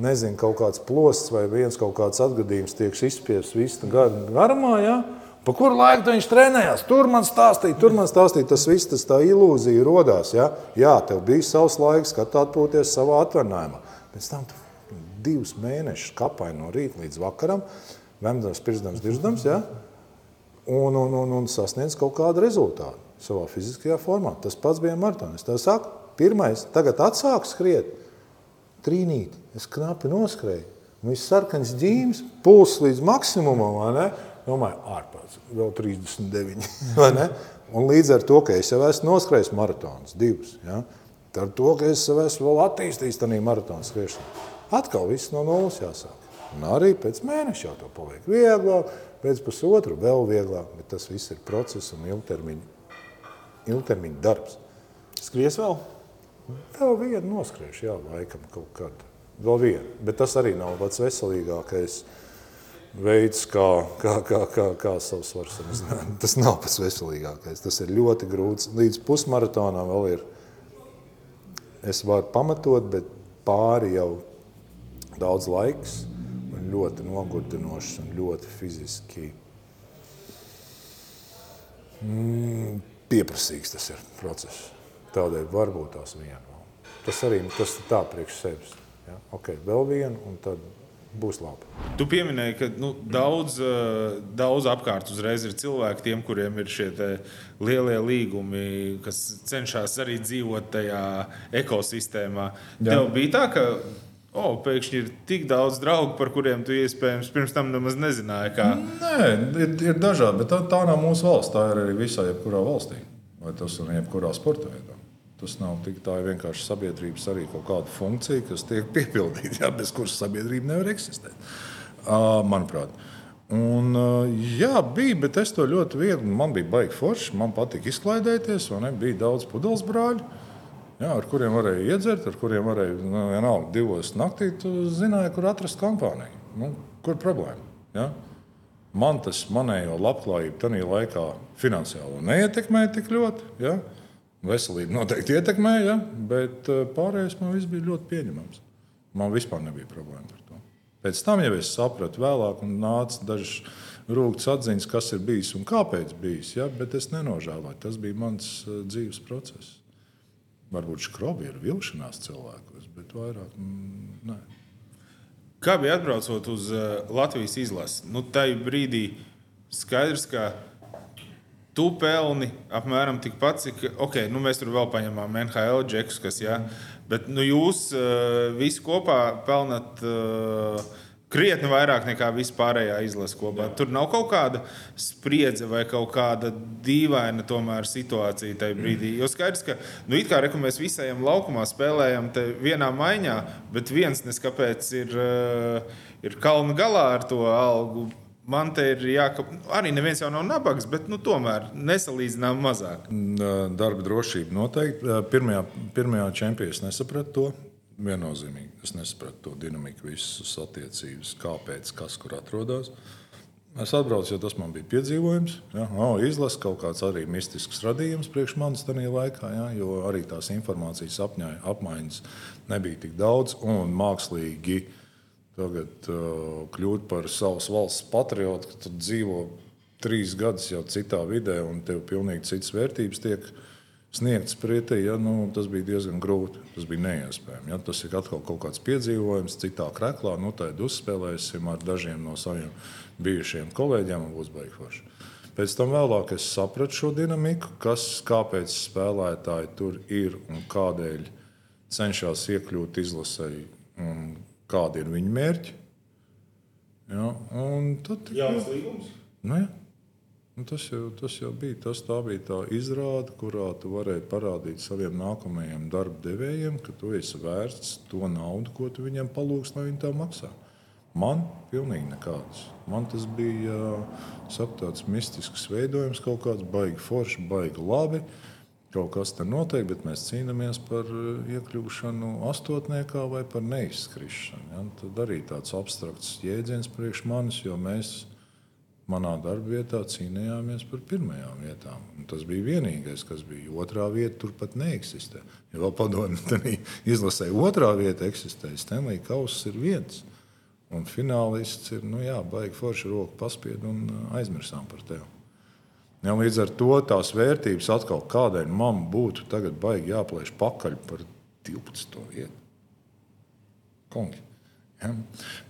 nezinu, kaut kāds plosts vai viens kaut kāds atgadījums tiek izspiests visu garumā, jā. Pa kuru laiku viņš trenējās? Tur man stāstīja, tur man stāstīja. Tas viss, tas tā ilūzija rodās. Ja? Jā, tev bija savs laiks, kad atpūties savā atvaļinājumā. Pēc tam tu divus mēnešus kapai no rīta līdz vakaram vemdams, pirkstams, dirzdams, ja? un, un, un, un sasniedz kaut kādu rezultātu savā fiziskajā formā. Tas pats bija maratonis. Tā saku, pirmais, tagad atsāku skriet, trīnīt, es knapi noskrēju. Viss sarkans ģīms, pulss līdz maksimumam, vai ne? Domāju, ārpus, vēl 39, vai ne? Un līdz ar to, ka es jau esmu noskrējis maratonus, divus, ja? ar to, ka es jau esmu vēl attīstījis tādā maratonu skriešanā, atkal viss no nulles jāsāk. Un arī pēc mēneša jau to paliek vieglāk, pēc pusotra vēl vieglāk, bet tas viss ir process un ilgtermiņa, ilgtermiņa darbs. Skries vēl? Vēl vienu noskriešu, jā, laikam kaut kad. Vēl vienu, bet tas arī nav pats veselīgākais veids, kā, kā, kā, kā, kā savu svaru samazināt. Tas nav pats veselīgākais. Tas ir ļoti grūts. Līdz pusmaratonam vēl ir. Es varu pamatot, bet pāri jau daudz laiks ļoti nogurdinošs un ļoti fiziski mm, pieprasīgs tas ir process. Tādēļ varbūt tās viena. Tas arī tas ir tā priekš sevis. Ja? Ok, vēl viena un tad būs labi. Tu pieminēji, ka nu, daudz, eh, daudz apkārt uzreiz ir cilvēki, tiem, kuriem ir šie lielie līgumi, kas cenšas arī dzīvot tajā ekosistēmā. Jā. Tev bija tā, ka oh, pēkšņi ir tik daudz draugu, par kuriem tu iespējams pirms tam nemaz nezināji. Kā... Nē, ir, ir dažādi, bet tā, tā nav mūsu valsts. Tā ir arī visā, jebkurā valstī, vai tas ir jebkurā sporta veidā. Tas nav tik tā vienkārši sabiedrības arī kaut kāda funkcija, kas tiek piepildīta, ja, bez kuras sabiedrība nevar eksistēt. Uh, manuprāt. Un, uh, jā, bija, bet es to ļoti viegli. Man bija baigi forši, man patika izklaidēties, un bija daudz pudeles brāļu. Uh, jā, ar kuriem varēja iedzert, ar kuriem varēja nu, vienalga divos naktī. Tu zināji, kur atrast kompāniju. Nu, kur problēma? Ja? Man tas manējo labklājību tajā laikā finansiāli neietekmēja tik ļoti. Ja? Veselība noteikti ietekmēja, ja? bet eh, pārējais man viss bija ļoti pieņemams. Man vispār nebija problēma ar to. Pēc tam jau es sapratu vēlāk, un nāca dažas rūktas atziņas, kas ir bijis un kāpēc bijis. Ja? Bet es nenožēloju. Tas bija mans uh, dzīves process. Varbūt skrobi ir vilšanās cilvēkos, bet vairāk mm, nē. Kā bija atbraucot uz uh, Latvijas izlasi? Nu, tajā brīdī skaidrs, ka tu pelni apmēram tikpat, cik okay, nu, mēs tur vēl paņemam NHL džekus, kas jā, bet nu, jūs uh, visi kopā pelnat. Uh, krietni vairāk nekā vispārējā izlase kopā. Jā. Tur nav kaut kāda spriedze vai kaut kāda dīvaina tomēr, situācija tajā brīdī. Jo skaidrs, ka nu, kā reku, mēs visiem laukumā spēlējam vienā maiņā, bet viens neskapēc ir, eh, ir kalna galā ar to algu. Man te ir jākap, arī neviens jau nav nabaks, bet nu, tomēr nesalīdzinām mazāk. Darba drošība noteikti. Pirmajā, pirmajā čempionā nesapratu to. viennozīmīgi. Es nesapratu to dinamiku, visas attiecības, kāpēc, kas kur atrodas. Es atbraucu, jo tas man bija piedzīvojums. Ja? Oh, Izlase kaut kāds arī mistisks radījums priekš manis tajā laikā, ja? jo arī tās informācijas apņai, apmaiņas nebija tik daudz un mākslīgi. Tagad uh, kļūt par savas valsts patriotu, ka tu dzīvo trīs gadus jau citā vidē un tev pilnīgi citas vērtības tiek sniegtas pretī, ja, nu, tas bija diezgan grūti. Tas bija neiespējami. Ja. Tas ir atkal kaut kāds piedzīvojums, citā krāklā. Nu, tad uzspēlēsim ar dažiem no saviem bijušiem kolēģiem un būs beigts. Pēc tam vēlāk es sapratu šo dinamiku, kas, kāpēc spēlētāji tur ir un kādēļ cenšas iekļūt izlasē, un kādi ir viņu mērķi. Ja, un tad ir jauns līgums. Nu, ja. Nu, tas, jau, tas jau bija tas, bija tā izrāde, kurā tu varēji parādīt saviem nākamajiem darba devējiem, ka tu esi vērts to naudu, ko tu viņiem palūgs, lai viņi tā maksā. Man pilnīgi nekādas. Man tas bija sap, tāds mistisks veidojums, kaut kāds baigi forši, baigi labi. Kaut kas tur notiek, bet mēs cīnāmies par iekļūšanu astotniekā vai par neizskrišanu. Ja? Tad arī tāds abstrakts jēdziens priekš manis, jo mēs manā darba vietā cīnījāmies par pirmajām vietām. Un tas bija vienīgais, kas bija. Otrā vieta turpat neeksistē. Ja vēl padomju, izlasē otrā vieta eksistē. Stanley Kauss ir viens. Un finālists ir, nu jā, baigi forši roku paspiedu un uh, aizmirsām par tevi. Ja, līdz ar to tās vērtības atkal kādai mammai būtu tagad baigi jāplēš pakaļ par 12. vietu. Kongi. Ja?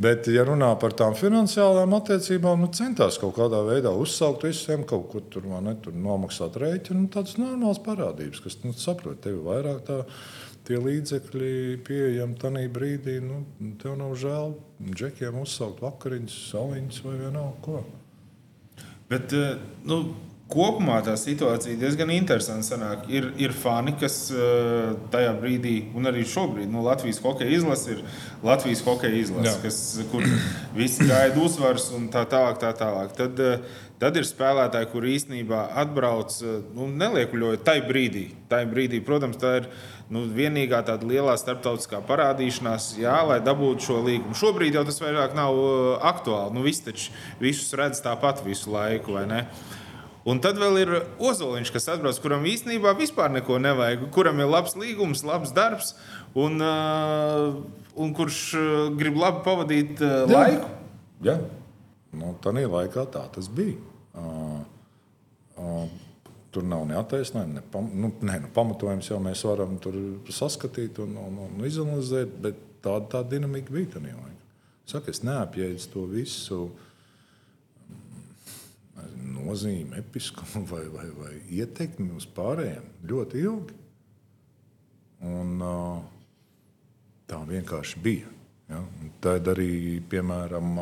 Bet, ja runā par tām finansiālām attiecībām, nu, centās kaut kādā veidā uzsākt visiem, kaut kur tur, ne, tur nomaksāt rēķinu. Nu, tādas normālas parādības, kas nu, saprot, tev ir vairāk tā, tie līdzekļi pieejami tajā brīdī. Nu, tev nav žēl džekiem uzsākt vakariņas, saliņas vai vienalga ko. Bet, eh, nu, kopumā tā situācija diezgan interesanta. Sanāk. Ir, ir fani, kas uh, tajā brīdī, un arī šobrīd, nu, Latvijas hokeja izlase ir Latvijas hokeja izlase, kas, kur visi gaida uzvaras un tā tālāk. Tā tālāk. Tad, uh, tad ir spēlētāji, kur īstenībā atbrauc uh, nu, neliekuļojot tajā brīdī. Tajā brīdī, protams, tā ir nu, vienīgā tāda lielā starptautiskā parādīšanās, jā, lai dabūtu šo līgumu. Šobrīd jau tas vairāk nav aktuāli. Nu, Visi taču visus redz tāpat visu laiku, vai ne? Uh, Un tad vēl ir Ozoliņš, kas atbrauc, kuram īstenībā vispār neko nevajag, kuram ir labs līgums, labs darbs, un, uh, un kurš uh, grib labi pavadīt uh, Jā. laiku. Jā, nu, tā laikā tā tas bija. Uh, uh, Tur nav ne attaisnojuma, ne, pam, nu, ne nu, pamatojums. Jau mēs varam tur saskatīt un, un, un izanalizēt, bet tāda tā dinamika bija tajā laikā. Saka, es neapjēdzu to visu. Uh, nozīmi, episkumu vai, vai, vai ietekmi uz pārējiem ļoti ilgi. Un, tā vienkārši bija. Ja? Tad arī, piemēram,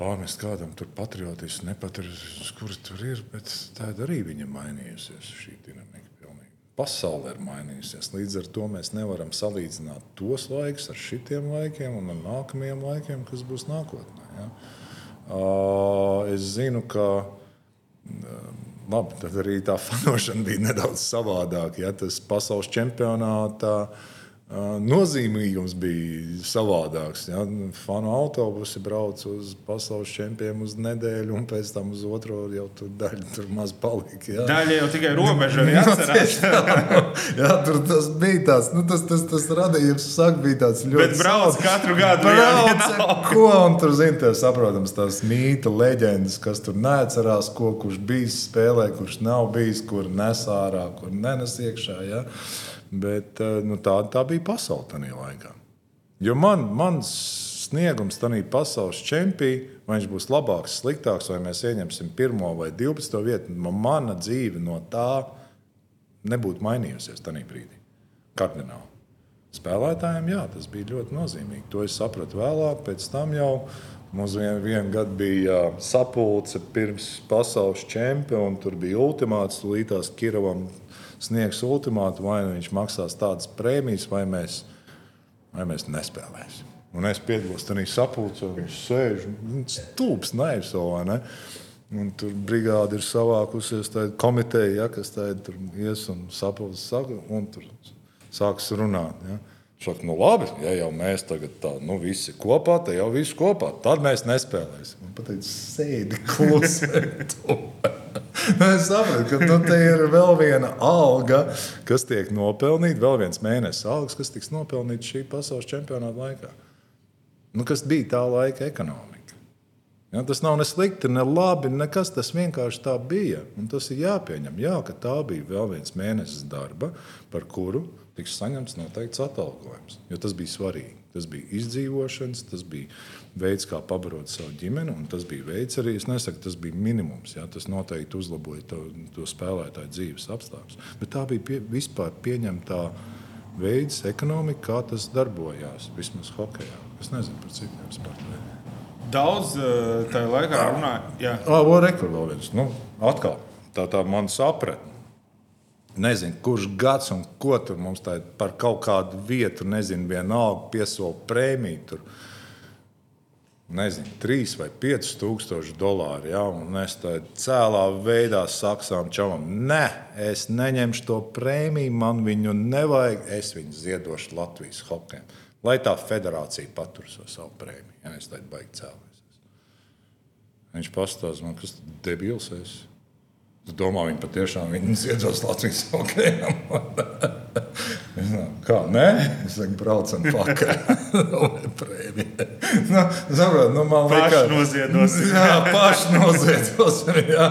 pārmest kādam tur patriotismu, nepatriotismu, kurš tur ir, bet tā arī viņam mainījusies šī dinamika. Pilnīgi. Pasaule ir mainījusies. Līdz ar to mēs nevaram salīdzināt tos laikus ar šitiem laikiem un ar nākamajiem laikiem, kas būs nākotnē. Ja? Es zinu, ka labi, tad arī tā fanošana bija nedaudz savādāka. Ja, tas pasaules čempionātā nozīmīgums bija savādāks. Ja? Fanu autobusi brauc uz pasaules čempioniem uz nedēļu, un pēc tam uz otro jau tur daļa tur maz palika. Ja? Daļa jau tikai robeža arī atcerās. jā, tur tas bija tāds, nu, tas, tas, tas radījums sāk bija tāds ļoti. Bet brauc katru gadu. Brauc, ko, un tur, zini, tev saprotams, tās mīta leģendas, kas tur neatcerās, ko, kurš bijis spēlē, kurš nav bijis, kur nes ārā, kur nenes iekšā. Ja? Bet eh, nu, tā, tā bija pasaule tajā laikā. Jo man, mans sniegums tajā pasaules čempionā, vai viņš būs labāks, sliktāks, vai mēs ieņemsim pirmo vai 12. vietu, mana dzīve no tā nebūtu mainījusies tajā brīdī. Kardināli. Spēlētājiem jā, tas bija ļoti nozīmīgi. To es sapratu vēlāk, pēc tam jau Mums vien, vienu gadu bija sapulce pirms pasaules čempiona, un tur bija ultimāts. Līdz Kiravam sniegs ultimātu, vai nu viņš maksās tādas prēmijas, vai mēs, vai mēs nespēlēsim. Un es piedalos tajā sapulcē, viņš sēž stulbs, naivs vai ne. Un tur brigāde ir savākusies, tā komiteja, ja, kas tur ies un sapulcē saka, un tur sāks runāt. Ja. Saka, nu labi, ja jau mēs tagad tā, nu, visi kopā, tad jau viss kopā. Tad mēs nespēlēsim. Man pateic, sēdi klusi. es saprotu, ka nu, te ir vēl viena alga, kas tiek nopelnīta, vēl viens mēnesis algas, kas tiks nopelnīta šī pasaules čempionāta laikā. Nu, kas bija tā laika ekonomika? Ja, tas nav ne slikti, ne labi, nekas. Tas vienkārši tā bija. Un tas ir jāpieņem. Jā, ka tā bija vēl viens mēnesis darba, par kuru tiks saņemts noteikts atalgojums. Jo tas bija svarīgi. Tas bija izdzīvošanas, tas bija veids, kā pabarot savu ģimeni, un tas bija veids arī, es nesaku, tas bija minimums. Ja? Tas noteikti uzlaboja to, to spēlētāju dzīves apstākļus. Bet tā bija pie, vispār pieņemtā veids, ekonomika, kā tas darbojās vismaz hokeja. Es nezinu par citiem sportiem. Daudz uh, tajā laikā runāja. Jā, rekur vēl viens. Nu, atkal tā tā man sapratne. Nezinu, kurš gads un ko tur mums tā par kaut kādu vietu, nezinu, vienalga piesola prēmiju. Tur. Nezinu, 3 vai 5 tūkstoši dolāru. Ja? Un es tādā cēlā veidā saksām čalam, nē, es neņemšu to prēmiju, man viņu nevajag, es viņu ziedošu Latvijas hokeja lai tā federācija patur savu prēmiju. Ja es tādu baigi cēlēs. Viņš pastāsta man, kas tas debils ir. Es domāju, viņi patiešām viņu ziedos Latvijas hokejam. Kā nē, es saku, braucam. Prēmija. nu, saprot, nu, man liekas, paši noziedos. jā, paši noziedos. Jā.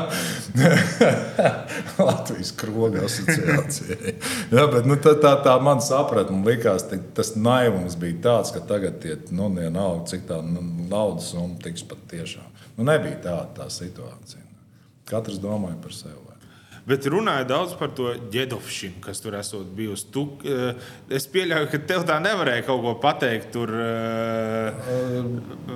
Latvijas kroga asociācijai. Jā, bet nu, tā, tā, tā man sapratne, man likās, tas naivums bija tāds, ka tagad tie, nu, vienalga, cik tā nu, naudas summa tiks pat tiešām. Nu, nebija tāda tā situācija. Katrs domāja par sevi. Bet runāja daudz par to ģedovšanu, kas tur esot bijusi. Tu, eh, es pieļauju, ka tev tā nevarēja kaut ko pateikt. Tur uh,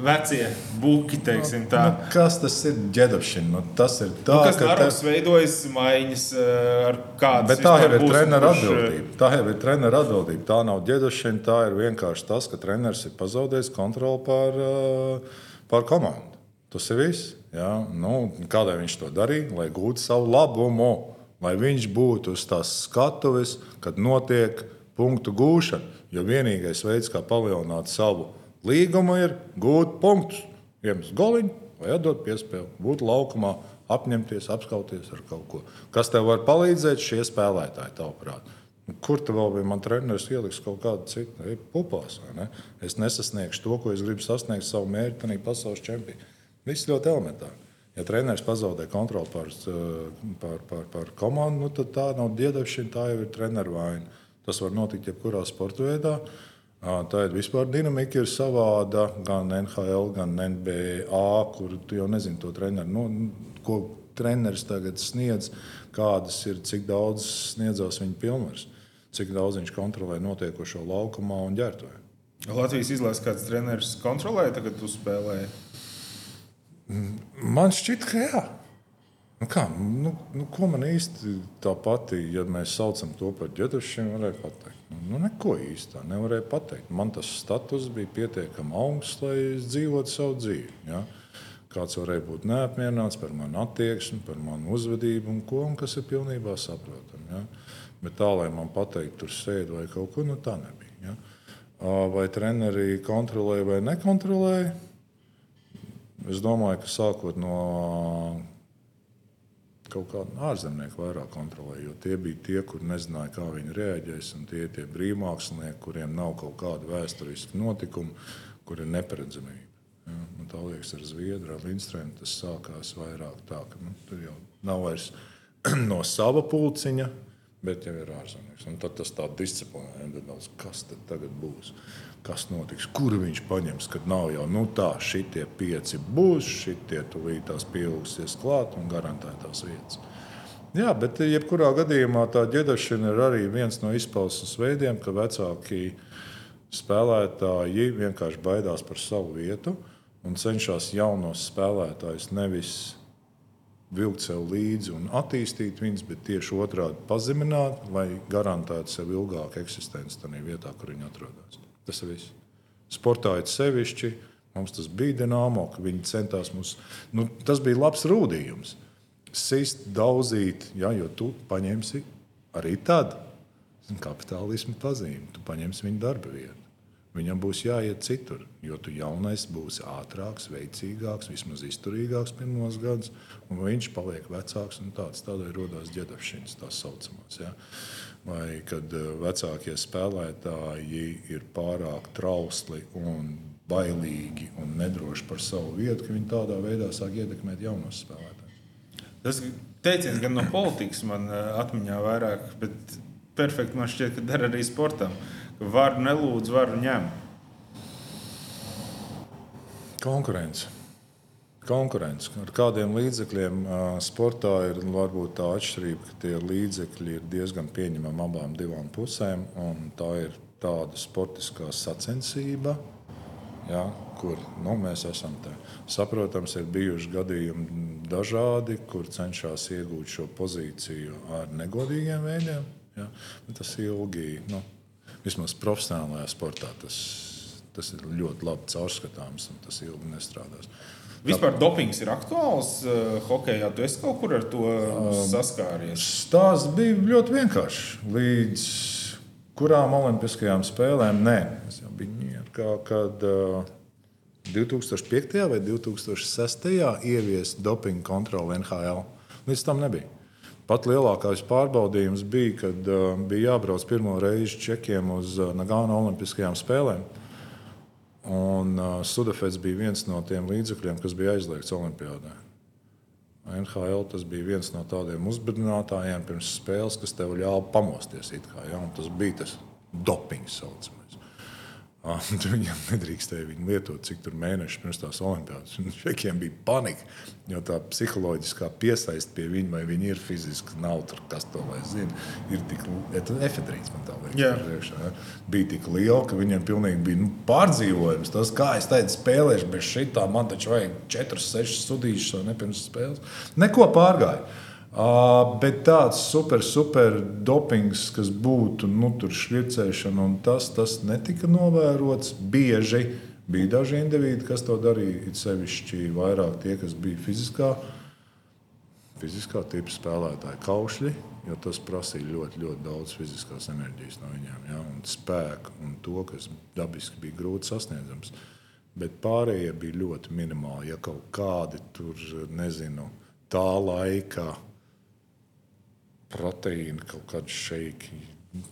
vecie buki, teiksim tā. Nu, kas tas ir ģedovšana? Nu, tas ir tā, nu, kas ka tas te... veidojas maiņas ar kādu. Bet tā jau ir treneru atbildība. Tā jau ir treneru atbildība. Tā nav ģedovšana, tā ir vienkārši tas, ka treneris ir pazaudējis kontroli pār, pār komandu. Tas ir viss. Ja? Nu, kādēļ viņš to darīja? Lai gūtu savu labumu, lai viņš būtu uz tās skatuves, kad notiek punktu gūšana. Jo vienīgais veids, kā palielināt savu līgumu, ir gūt punktus. Iemest goliņu vai atdot piespēli, būt laukumā, apņemties, apskauties ar kaut ko. Kas tev var palīdzēt, šie spēlētāji, tavuprāt? Nu, kur tu vēl bija? Man treneris ieliks kaut kādu citu pupās. Ne? Es nesasniegšu to, ko es gribu sasniegt savu mērķi, ir pasaules čempions. Viss ļoti elementāri. Ja treneris pazaudē kontroli pār, pār, pār, pār komandu, nu, tad tā nav diedavšana, tā jau ir treneru vaina. Tas var notikt jebkurā sporta veidā. Tā ir vispār dinamika, ir savāda gan NHL, gan NBA, kur tu jau nezini to treneru. Nu, ko treneris tagad sniedz, kādas ir, cik daudz sniedzās viņa pilnvars, cik daudz viņš kontrolē notiekošo laukumā un ģērbtuvē. Latvijas izlases kāds treneris kontrolēja, tagad tu spēlēji. Man šķiet, ka jā. Nu kā, nu, nu, ko man īsti tā pati, ja mēs saucam to par ģetušiem, varēja pateikt? Nu, nu, neko īsti tā nevarēja pateikt. Man tas status bija pietiekami augsts, lai es dzīvotu savu dzīvi. Ja? Kāds varēja būt neapmierināts par manu attieksmi, par manu uzvedību un ko, un kas ir pilnībā saprotami. Ja? Bet tā, lai man pateiktu, tur sēdi vai kaut ko, nu tā nebija. Ja? Vai treneri kontrolēja vai nekontrolēja? Es domāju, ka sākot no kaut kāda ārzemnieka vairāk kontrolēja, jo tie bija tie, kur nezināja, kā viņi reaģēs, tie ir tie brīvmākslinieki, kuriem nav kaut kāda vēsturiska notikuma, kur ir neparedzamība. Ja, man tā liekas, ar Zviedru, ar Lindstrēmu tas sākās vairāk tā, ka nu, tur jau nav vairs no sava pulciņa, bet jau ir ārzemnieks. Un tad tas tā disciplinē, kas tad tagad būs kas notiks, kuru viņš paņems, kad nav jau nu, tā, šitie pieci būs, šitie tūlīt tās pieaugusies klāt un garantētās vietas. Jā, bet jebkurā gadījumā tā ģedašana ir arī viens no izpausmes veidiem, ka vecāki spēlētāji vienkārši baidās par savu vietu un cenšas jaunos spēlētājus nevis vilkt sev līdzi un attīstīt viņus, bet tieši otrādi pazemināt, lai garantētu sev ilgāku eksistenci tajā vietā, kur viņi atrodas. Tas ir viss. Sportā ir sevišķi. Mums tas bija dināmo, ka viņi centās mums. Nu, tas bija labs rūdījums. Sist, daudzīt, ja, jo tu paņemsi arī tad. kapitālismu pazīme. Tu paņemsi viņu darba vietu. Viņam būs jāiet citur, jo tu jaunais būsi ātrāks, veicīgāks, vismaz izturīgāks pirmos gadus, un viņš paliek vecāks. Tāds, tādēļ radās ģērbšanas tā saucamās. Ja? Vai kad eh, vecākie spēlētāji ir pārāk trausli un bailīgi un nedroši par savu vietu, ka viņi tādā veidā sāk ietekmēt jaunos spēlētājus. Tas teiciens gan no politikas man eh, atmiņā vairāk, bet perfekti man šķiet, ka der arī sportam. Varu nelūdz, varu ņem. Konkurence. Konkurence. Ar kādiem līdzekļiem sportā ir varbūt tā atšķirība, ka tie līdzekļi ir diezgan pieņemami abām divām pusēm. Tā ir tāda sportiskā sacensība, ja, kur nu, mēs esam. Te. Saprotams, ir bijuši gadījumi dažādi, kur cenšas iegūt šo pozīciju ar negodīgiem veidiem. Ja. Tas ilgi. Nu, vismaz profesionālajā sportā tas, tas ir ļoti labi caurskatāms un tas ilgi nestrādās. Vispār dopings ir aktuāls uh, hokeja. Tu esi kaut kur ar to um, saskāries? Stāsts bija ļoti vienkāršs. Līdz kurām Olimpiskajām spēlēm? Nē, es jau biju Ņujorkā, kad uh, 2005. vai 2006. ieviest dopingu kontroli NHL. Līdz tam nebija. Pat lielākais pārbaudījums bija, kad uh, bija jābrauc pirmo reizi čekiem uz uh, Nagāna Olimpiskajām spēlēm. Un uh, Sudafets bija viens no tiem līdzekļiem, kas bija aizliegts Olimpijādē. NHL tas bija viens no tādiem uzbrunātājiem pirms spēles, kas tev ļāva pamosties. Kā, ja? Tas bija tas dopings saucamais. Viņam nedrīkstēja viņu lietot, cik tur mēneši pirms tās olimpiādas. Čekiem bija panika, jo tā psiholoģiskā piesaiste pie viņa, vai viņi ir fiziski, nav tur, kas to lai zina, ir tik efedrīns, man tā liekas, ja? bija tik liela, ka viņiem pilnīgi bija nu, pārdzīvojums. Tas, kā es teicu, spēlēšu bez šitā, man taču vajag 4, 6 studijas vai ne pirms spēles. Neko pārgāju. Uh, bet tāds super, super dopings, kas būtu nu, šķircēšana, un tas, tas netika novērots bieži. Bija daži indivīdi, kas to darīja, it sevišķi vairāk tie, kas bija fiziskā, fiziskā tipa spēlētāji, kaušļi, jo tas prasīja ļoti, ļoti daudz fiziskās enerģijas no viņiem, ja, un spēku, un to, kas dabiski bija grūti sasniedzams. Bet pārējie bija ļoti minimāli. Ja kaut kādi tur, nezinu, tā laika proteīna, kaut kāda šeika,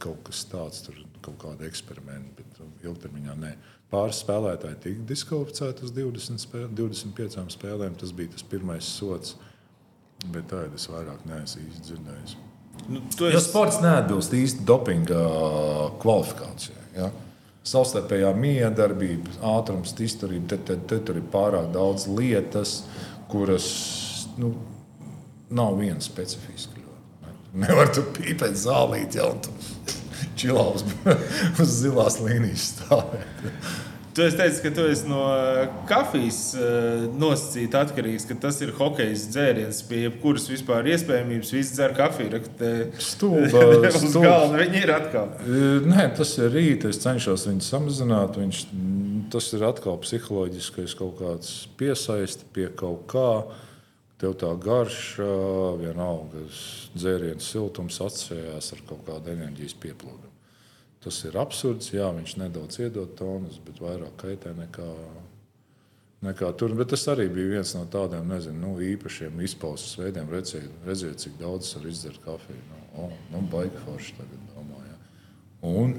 kaut kas tāds, tur kaut kāda eksperimenta, bet ilgtermiņā nē. Pāris spēlētāji tika diskvalificēti uz 20 spēl, 25 spēlēm. Tas bija tas pirmais sots, bet tā es vairāk neesmu īsti dzirdējis. Nu, esi... Jo sports neatbilst īsti dopinga kvalifikācijai. Ja? Savstarpējā miedarbība, ātrums, izturība, te, te, te tur ir pārāk daudz lietas, kuras nu, nav viena specifiska. Nevar tu pīpēt zālīt, jau tur čilā uz, uz zilās līnijas stāvēt. Tu teici, ka tu esi no eh, kafijas eh, nosacīta atkarīgs, ka tas ir hokejs dzēriens, pie jebkuras vispār iespējamības. Visi dzer kafiju. Stulba, uz galda viņi ir atkal. Nē, tas ir rīt. Es cenšos viņu samazināt. Viņš, tas ir atkal psiholoģiskais kaut kāds piesaisti pie kaut kā. Tev tā garša, vienalga, dzērienu siltums asociējās ar kaut kādu enerģijas pieplūdumu. Tas ir absurds. Jā, viņš nedaudz iedod tonus, bet vairāk kaitē nekā, nekā tur. Bet tas arī bija viens no tādiem nezinu, nu, īpašiem izpausmes veidiem. Redziet, redziet, cik daudz var izdzert kafiju. Nu, oh, nu, baigi forši tagad domāju. Un,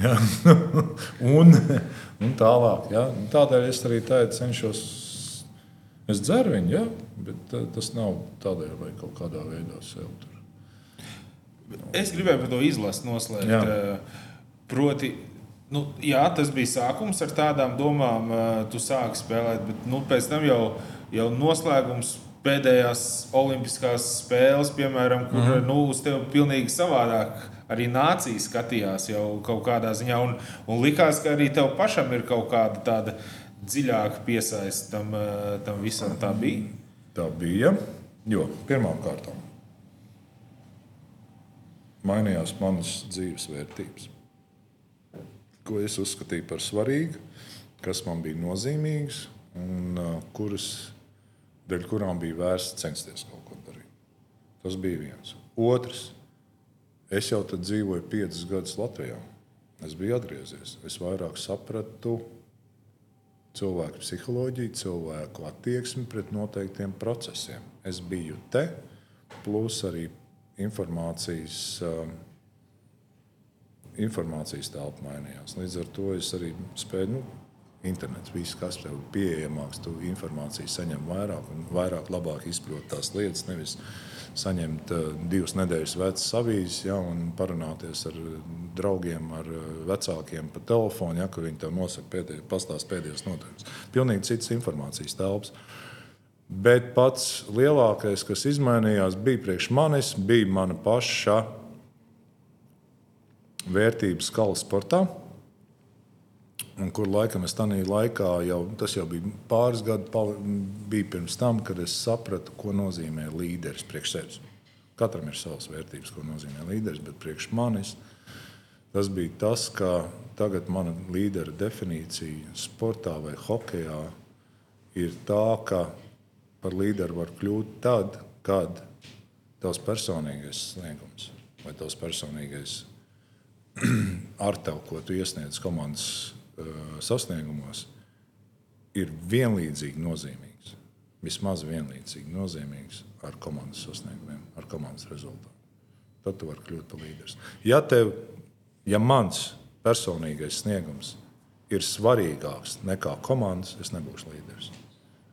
ja, un, un tālāk. Ja. Tādēļ es arī tādu cenšos Es dzeru viņu, ja, bet uh, tas nav tādēļ, vai kaut kādā veidā sev tur. Es gribēju par to izlasi noslēgt. Jā. Uh, proti, nu, jā, tas bija sākums ar tādām domām, uh, tu sāki spēlēt, bet nu, pēc tam jau, jau noslēgums pēdējās Olimpiskās spēles, piemēram, kur mm. nu, uz tevi pilnīgi savādāk arī nācija skatījās jau kaut kādā ziņā. Un, un likās, ka arī tev pašam ir kaut kāda tāda dziļāk piesaist tam, eh, tam visam. Tā bija. Tā bija. Jo pirmām kārtām mainījās manas dzīves vērtības. Ko es uzskatīju par svarīgu, kas man bija nozīmīgs un uh, kuras, kurām bija vērsts censties kaut ko darīt. Tas bija viens. Otrs, es jau dzīvoju piecus gadus Latvijā. Es biju atgriezies. Es vairāk sapratu cilvēku psiholoģiju, cilvēku attieksmi pret noteiktiem procesiem. Es biju te, plus arī informācijas, um, informācijas telpa mainījās. Līdz ar to es arī spēju. Nu, Internets, viss, kas tev ir pieejamāks, tu informāciju saņem vairāk un vairāk, labāk izprot tās lietas. Nevis saņemt uh, divas nedēļas vecas avīzes ja, un parunāties ar draugiem, ar uh, vecākiem pa telefonu, ja, kur viņi tev nosaka pēdēj, pastāst pēdējos noteikumus. Pilnīgi cits informācijas telpas. Bet pats lielākais, kas izmainījās, bija priekš manis, bija mana paša vērtības skala sportā. Un kur laikam es tajā laikā jau, tas jau bija pāris gadi, bija pirms tam, kad es sapratu, ko nozīmē līderis priekš sevis. Katram ir savas vērtības, ko nozīmē līderis, bet priekš manis tas bija tas, ka tagad mana līdera definīcija sportā vai hokeja ir tā, ka par līderi var kļūt tad, kad tavs personīgais sniegums vai tavs personīgais ar tevi, ko tu iesniedz komandas sasniegumos, ir vienlīdzīgi nozīmīgs. Vismaz vienlīdzīgi nozīmīgs ar komandas sasniegumiem, ar komandas rezultātu. Tad tu vari kļūt par līderi. Ja, tev, ja mans personīgais sniegums ir svarīgāks nekā komandas, es nebūšu līderis.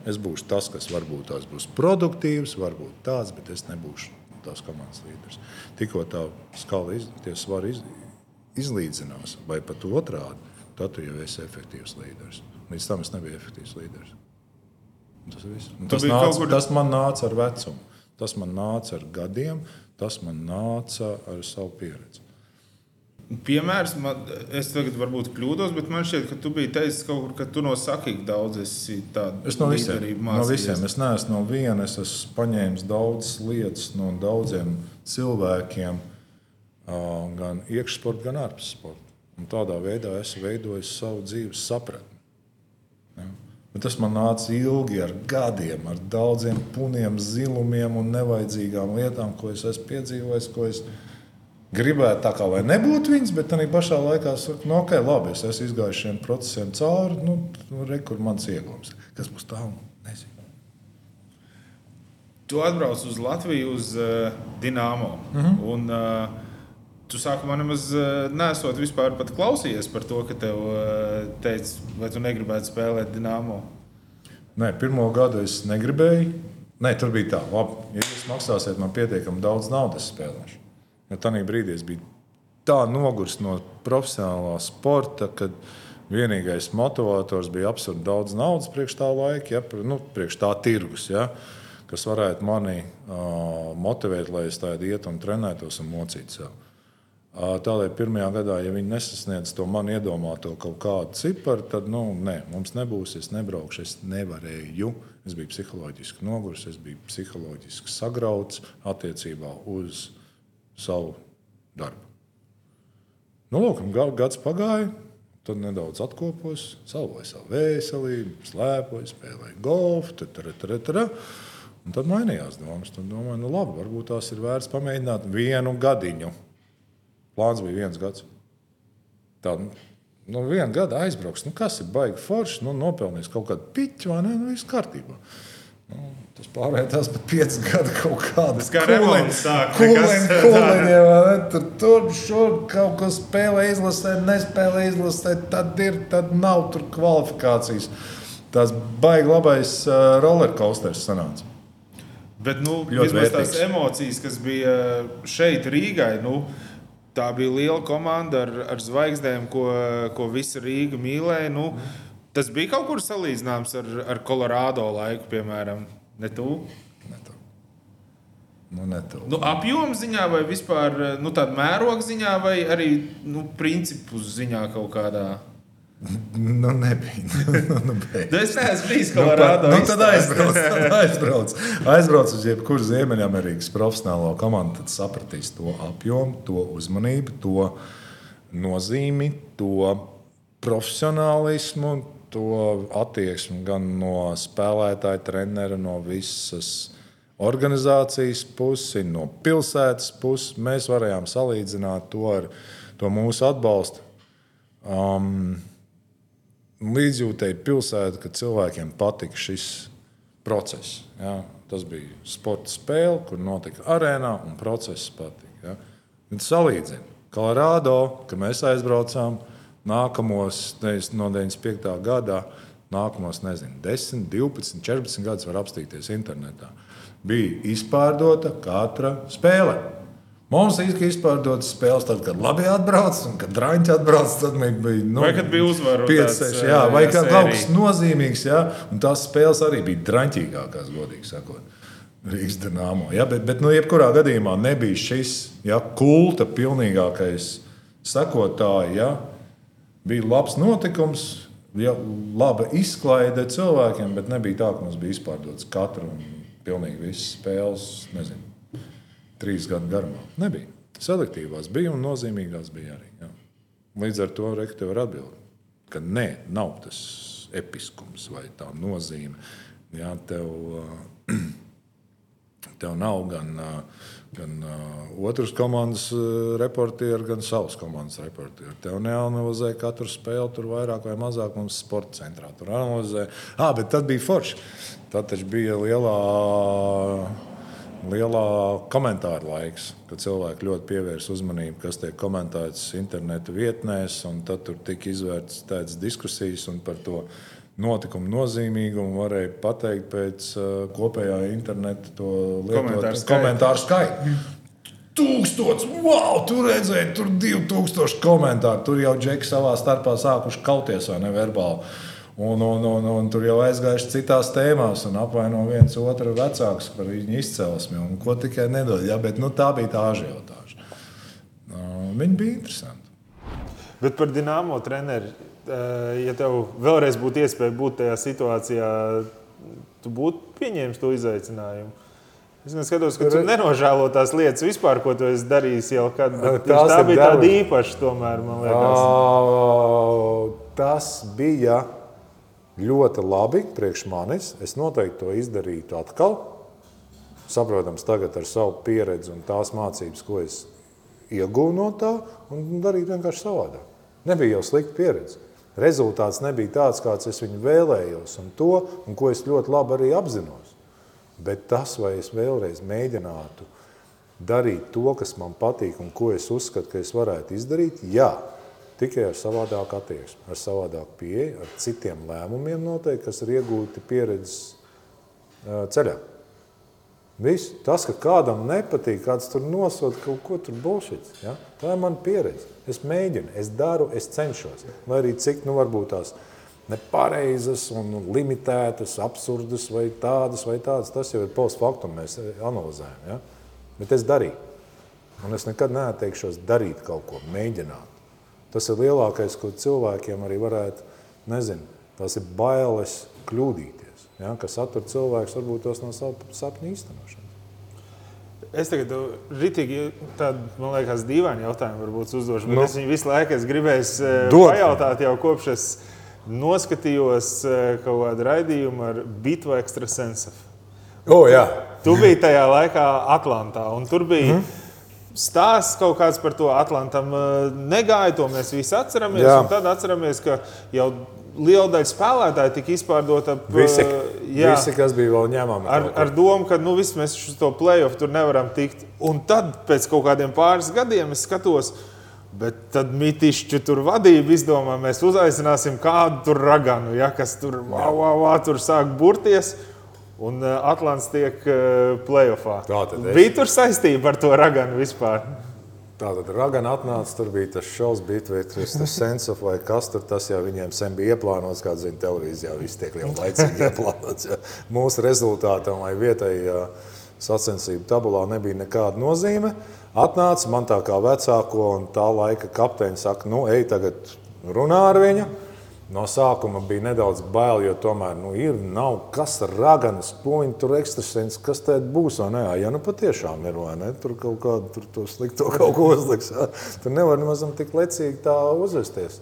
Es būšu tas, kas varbūt tās būs produktīvs, varbūt tāds, bet es nebūšu tās komandas līderis. Tikko tā skala iz, svari iz, izlīdzinās, vai pat otrādi, tad tu jau esi efektīvs līderis. Līdz tam es nebiju efektīvs līderis. Tas, tas, nāca, kur... tas man nāca ar vecumu, tas man nāca ar gadiem, tas man nāca ar savu pieredzi. Piemērs, man, es tagad varbūt kļūdos, bet man šķiet, ka tu biji teicis kaut kur, ka tu no sakīgi daudz esi tādu es no visiem, no visiem. Es neesmu no viena, es esmu paņēmis daudzas lietas no daudziem cilvēkiem, gan iekšsporta, gan ārpus sporta. Un tādā veidā esmu veidojis savu dzīves sapratni. Ja? Bet tas man nāca ilgi, ar gadiem, ar daudziem puniem, zilumiem un nevajadzīgām lietām, ko es esmu piedzīvojis, ko es gribētu tā kā lai nebūtu viņas, bet arī pašā laikā saka, nu, ok, labi, es esmu izgājis šiem procesiem cauri, nu, nu re, kur mans iegūms. Kas būs tālu? Nezinu. Tu atbrauc uz Latviju, uz uh, Dienāmo. Mm -hmm. un, uh, Tu sākumā nemaz uh, nesot vispār klausījies par to, ka tev uh, teica, vai tu negribētu spēlēt Dienāmo. Nē, pirmo gadu es negribēju. Nē, tur bija tā, labi, ja jūs maksāsiet man pietiekami daudz naudas, spēlēšu. Ja Tajā brīdī es biju tā noguris no profesionālā sporta, kad vienīgais motivators bija absurdi daudz naudas priekš tā laika, ja, nu, priekš tā tirgus. Ja, kas varētu mani uh, motivēt, lai es tādā ietu un trenētos un mocītu sev. Uh, Tādēļ pirmajā gadā, ja viņi nesasniedz to man iedomāto kaut kādu ciparu, tad nu, nē, mums nebūs, es nebraukšu, es nevarēju. Es biju psiholoģiski noguris, es biju psiholoģiski sagrauts attiecībā uz savu darbu. Nu, lūk, gads pagāja, tad nedaudz atkopos, salvoju savu veselību, slēpoju, spēlēju golfu, tad, tad, tad, tad, un tad mainījās domas. Tad domāju, nu labi, varbūt tās ir vērts pamēģināt vienu gadiņu. Plāns bija viens gads. Tā, nu, vienu gadu aizbrauks, nu, kas ir baigi forši, nu, nopelnījis kaut kādu piķu, vai ne, nu, viss kārtībā. Nu, tas pārvērtās par piecus gadus kaut kādu kūliņu. Tur tur šur kaut ko spēlē, izlasē, nespēlē, izlasē. Tad ir, tad nav tur kvalifikācijas. Tas baigi labais uh, rollercoasters sanāca. Bet nu, tās emocijas, kas bija šeit, Rīgai, nu, tā bija liela komanda ar, ar zvaigznēm, ko, ko visa Rīga mīlēja. Nu. Tas bija kaut kur salīdzināms ar, ar Kolorādo laiku, piemēram, ne tu? Ne tu. Nu. Nu, apjomu ziņā, vai vispār nu, tādā mēroga ziņā, vai arī nu, principu ziņā kaut kādā. Nu, nebija. Nu, nu, nu, es neesmu bijis Kolorādo. Nu, tad aizbrauc, tad aizbrauc. aizbrauc uz jebkuru Ziemeļamerikas profesionālo komandu, tad sapratīs to apjomu, to uzmanību, to nozīmi, to profesionālismu, to attieksmi gan no spēlētāja, trenera, no visas organizācijas pusi, no pilsētas puses. Mēs varējām salīdzināt to ar to mūsu atbalstu. Um, līdzjūtēji pilsēta, ka cilvēkiem patika šis process. Ja? Tas bija sporta spēle, kur notika arēnā, un process patika. Ja? Tad salīdzinu. Kolorādo, kad mēs aizbraucām, nākamos, no 95. gada, nākamos, nezinu, 10, 12, 14 gadus var apstīties internetā. Bija izpārdota katra spēle. Mums īstenībā izpārdotas spēles, tad, kad labi atbrauc, un kad drāņķi atbrauc, tad bija. Nu, vai kad bija uzvaru? 5, 6, jā, vai kā kaut kas nozīmīgs, jā, un tās spēles arī bija drāņķīgākās, godīgi sakot. Rīgas dīnāmo. Ja, bet, bet, nu, jebkurā gadījumā nebija šis ja, kulta pilnīgākais sekotāji. Ja, bija labs notikums, ja, laba izklaide cilvēkiem, bet nebija tā, ka mums bija izpārdotas katra un pilnīgi visas spēles. Nezinu, trīs gadu garumā. Nebija. Selektīvās bija un nozīmīgās bija arī. Jā. Līdz ar to rekti var atbildēt, ka nē, nav tas episkums vai tā nozīme. Jā, tev, tev nav gan, gan otras komandas reportieri, gan savas komandas reportieri. Tev neanalizē katru spēli, tur vairāk vai mazāk mums sporta centrā. Tur analizē, ah, bet tad bija forši. Tad taču bija lielā lielā komentāra laiks, kad cilvēki ļoti pievērsa uzmanību, kas tiek komentēts internetu vietnēs. Tad tur tika izvērts tādas diskusijas par to notikumu nozīmīgumu. Varēja pateikt pēc uh, kopējā interneta lietotāju komentāru skaita. Tūkstots, wow, tur redzēja, tur bija 2000 komentāru. Tur jau džeki savā starpā sākuši kauties vai ne verbāli. Un, un, un, un tur jau aizgājuši citās tēmās un apvaino viens otru vecākus par viņu izcelsmi. Un, ko tikai nedod. Ja, bet, nu, tā bija tā ažiotāža. Uh, viņi bija interesanti. Bet par dīnāmo treneri, ja tev vēlreiz būtu iespēja būt tajā situācijā, tu būtu pieņēmis to izaicinājumu. Es skatos, ka tu nenožēlo tās lietas vispār, ko tu esi darījis jau kad. Tā bija tāda īpaša, tomēr, man liekas. Tas bija ļoti labi priekš manis. Es noteikti to izdarītu atkal. Saprotams, tagad ar savu pieredzi un tās mācības, ko es iegūstu no tā, un darīt vienkārši savādāk. Nebija jau slikta pieredze. Rezultāts nebija tāds, kāds es viņu vēlējos, un to, un ko es ļoti labi arī apzinos. Bet tas, vai es vēlreiz mēģinātu darīt to, kas man patīk un ko es uzskatu, ka es varētu izdarīt, jā, tikai ar savādāku attieksmi, ar savādāku pieeju, ar citiem lēmumiem noteikti, kas ir iegūti pieredzes ceļā. Viss. Tas, ka kādam nepatīk, kāds tur nosauc kaut ko tur bullshit, ja? tā ir mana pieredze. Es mēģinu, es daru, es cenšos. Lai arī cik nu, varbūt tās nepareizas un limitētas, absurdas vai tādas vai tādas, tas jau ir post factum, mēs analizējam. Ja? Bet es darīju. Un es nekad neatteikšos darīt kaut ko, mēģināt. Tas ir lielākais, ko cilvēkiem arī varētu, nezinu, tās ir bailes kļūdīties, ja, kas attur cilvēkus varbūt tos no savu sapņu īstenošanas. Es tagad rītīgi tādu, man liekas, dīvainu jautājumu varbūt uzdošu, bet nu, es viņu visu laiku gribēju eh, pajautāt jau kopš es noskatījos eh, kaut kādu raidījumu ar Bitvu Extrasensive. Oh, jā. tu biji tajā laikā Atlantā, un tur bija mm -hmm stāsts kaut kāds par to Atlantam negāja, to mēs visi atceramies. Tad atceramies, ka jau liela daļa spēlētāju tika izpārdota. Visi, jā, visi kas bija vēl ņemami. Ar, ar domu, ka nu, viss, mēs uz to playoff tur nevaram tikt. Un tad pēc kaut kādiem pāris gadiem es skatos. Bet tad mītīšķi tur vadība izdomā, mēs uzaicināsim kādu tur raganu, ja, kas tur, wow, wow, wow, tur sāk burties. Un uh, Atlants tiek uh, playoffā. Bija tur saistība ar to raganu vispār. Tātad Ragana atnāca, tur bija tas šovs, bija tas sense of vai kas tur, tas jau viņiem sen bija ieplānots, kā zina, televīzijā viss tiek jau laicīgi ieplānots. Ja. Mūsu rezultātam vai vietējā sacensību tabulā nebija nekāda nozīme. Atnāca man tā kā vecāko un tā laika kapteinis saka, nu, ej tagad runā ar viņu. No sākuma bija nedaudz bail, jo tomēr nu, ir, nav kas raganas, poņu, tur ekstrasens, kas tad būs. Ja nu patiešām ir, vai ne? Tur kaut kādu tur to slikto kaut ko uzliks. Ja? Tur nevar nemaz tik lecīgi tā uzvesties.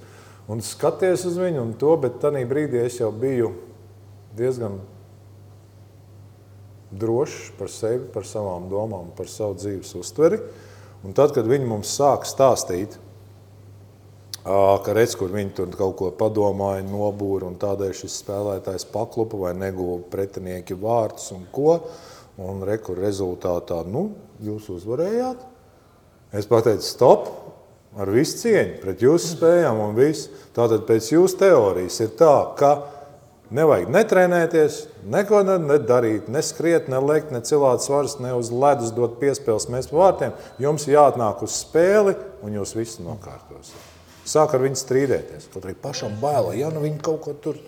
Un skaties uz viņu un to, bet tajā brīdī es jau biju diezgan drošs par sevi, par savām domām, par savu dzīves uztveri. Un tad, kad viņi mums sāk stāstīt, ka redz, kur viņi tur kaut ko padomāja, nobūra un tādēļ šis spēlētājs paklupa vai neguva pretinieki vārdus un ko. Un rekur rezultātā, nu, jūs uzvarējāt. Es pateicu, stop, ar visu cieņu pret jūsu spējām un visu. Tātad pēc jūsu teorijas ir tā, ka nevajag netrenēties, neko nedarīt, neskriet, nelekt, ne cilāt svars, ne uz ledus dot piespēles mēs vārtiem. Jums jāatnāk uz spēli un jūs visi nokārtosiet. Sāk ar viņu strīdēties. Kaut arī pašam bail, ja nu viņi kaut ko tur.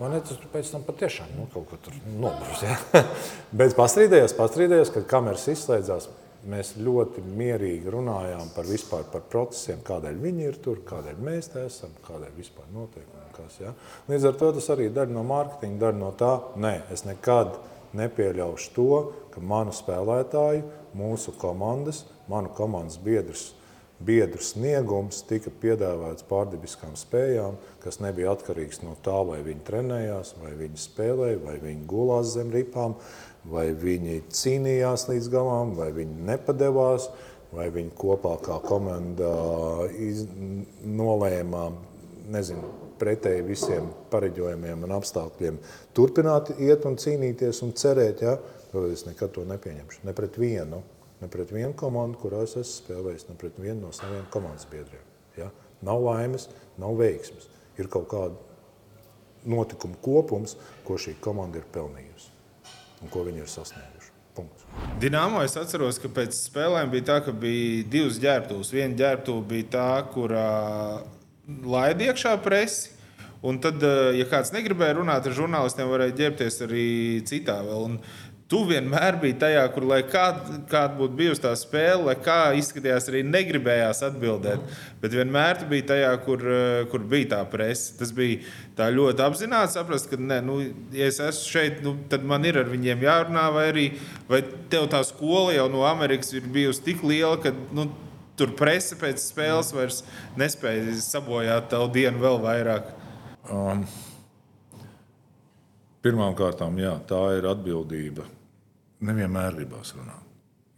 Man ir tas pēc tam patiešām nu, kaut ko tur nobrūs. Ja? Bet pastrīdējos, pastrīdējos, kad kameras izslēdzās. Mēs ļoti mierīgi runājām par vispār par procesiem, kādēļ viņi ir tur, kādēļ mēs te esam, kādēļ vispār notiek. Kas, ja? Līdz ar to tas arī ir daļa no mārketinga, daļa no tā. Nē, es nekad nepieļaušu to, ka manu spēlētāju, mūsu komandas, manu komandas biedrus biedru sniegums tika piedāvāts pārdabiskām spējām, kas nebija atkarīgs no tā, vai viņi trenējās, vai viņi spēlēja, vai viņi gulās zem ripām, vai viņi cīnījās līdz galam, vai viņi nepadevās, vai viņi kopā kā komanda iz, nolēma, nezinu, pretēji visiem pareģojumiem un apstākļiem turpināt iet un cīnīties un cerēt, ja? tad es nekad to nepieņemšu, ne pret vienu ne pret vienu komandu, kurā es esmu spēlējis, ne pret vienu no saviem komandas biedriem. Ja? Nav laimes, nav veiksmes. Ir kaut kāda notikuma kopums, ko šī komanda ir pelnījusi un ko viņi ir sasnieguši. Punkts. Dienāmo es atceros, ka pēc spēlēm bija tā, ka bija divas ģērbtuves. Viena ģērbtuve bija tā, kurā laida iekšā presi. Un tad, ja kāds negribēja runāt ar žurnālistiem, varēja ģērbties arī citā. Vēl. Un Tu vienmēr biji tajā, kur, lai kāda kā būtu bijusi tā spēle, lai kā izskatījās, arī negribējās atbildēt. Bet vienmēr tu biji tajā, kur, kur bija tā presa. Tas bija ļoti apzināti saprast, ka, ne, nu, ja es esmu šeit, nu, tad man ir ar viņiem jārunā, vai arī vai tev tā skola jau no Amerikas ir bijusi tik liela, ka nu, tur presa pēc spēles vairs nespēja sabojāt tavu dienu vēl vairāk. Um. Pirmkārt, tā ir atbildība. Nevienmēr gribās runāt.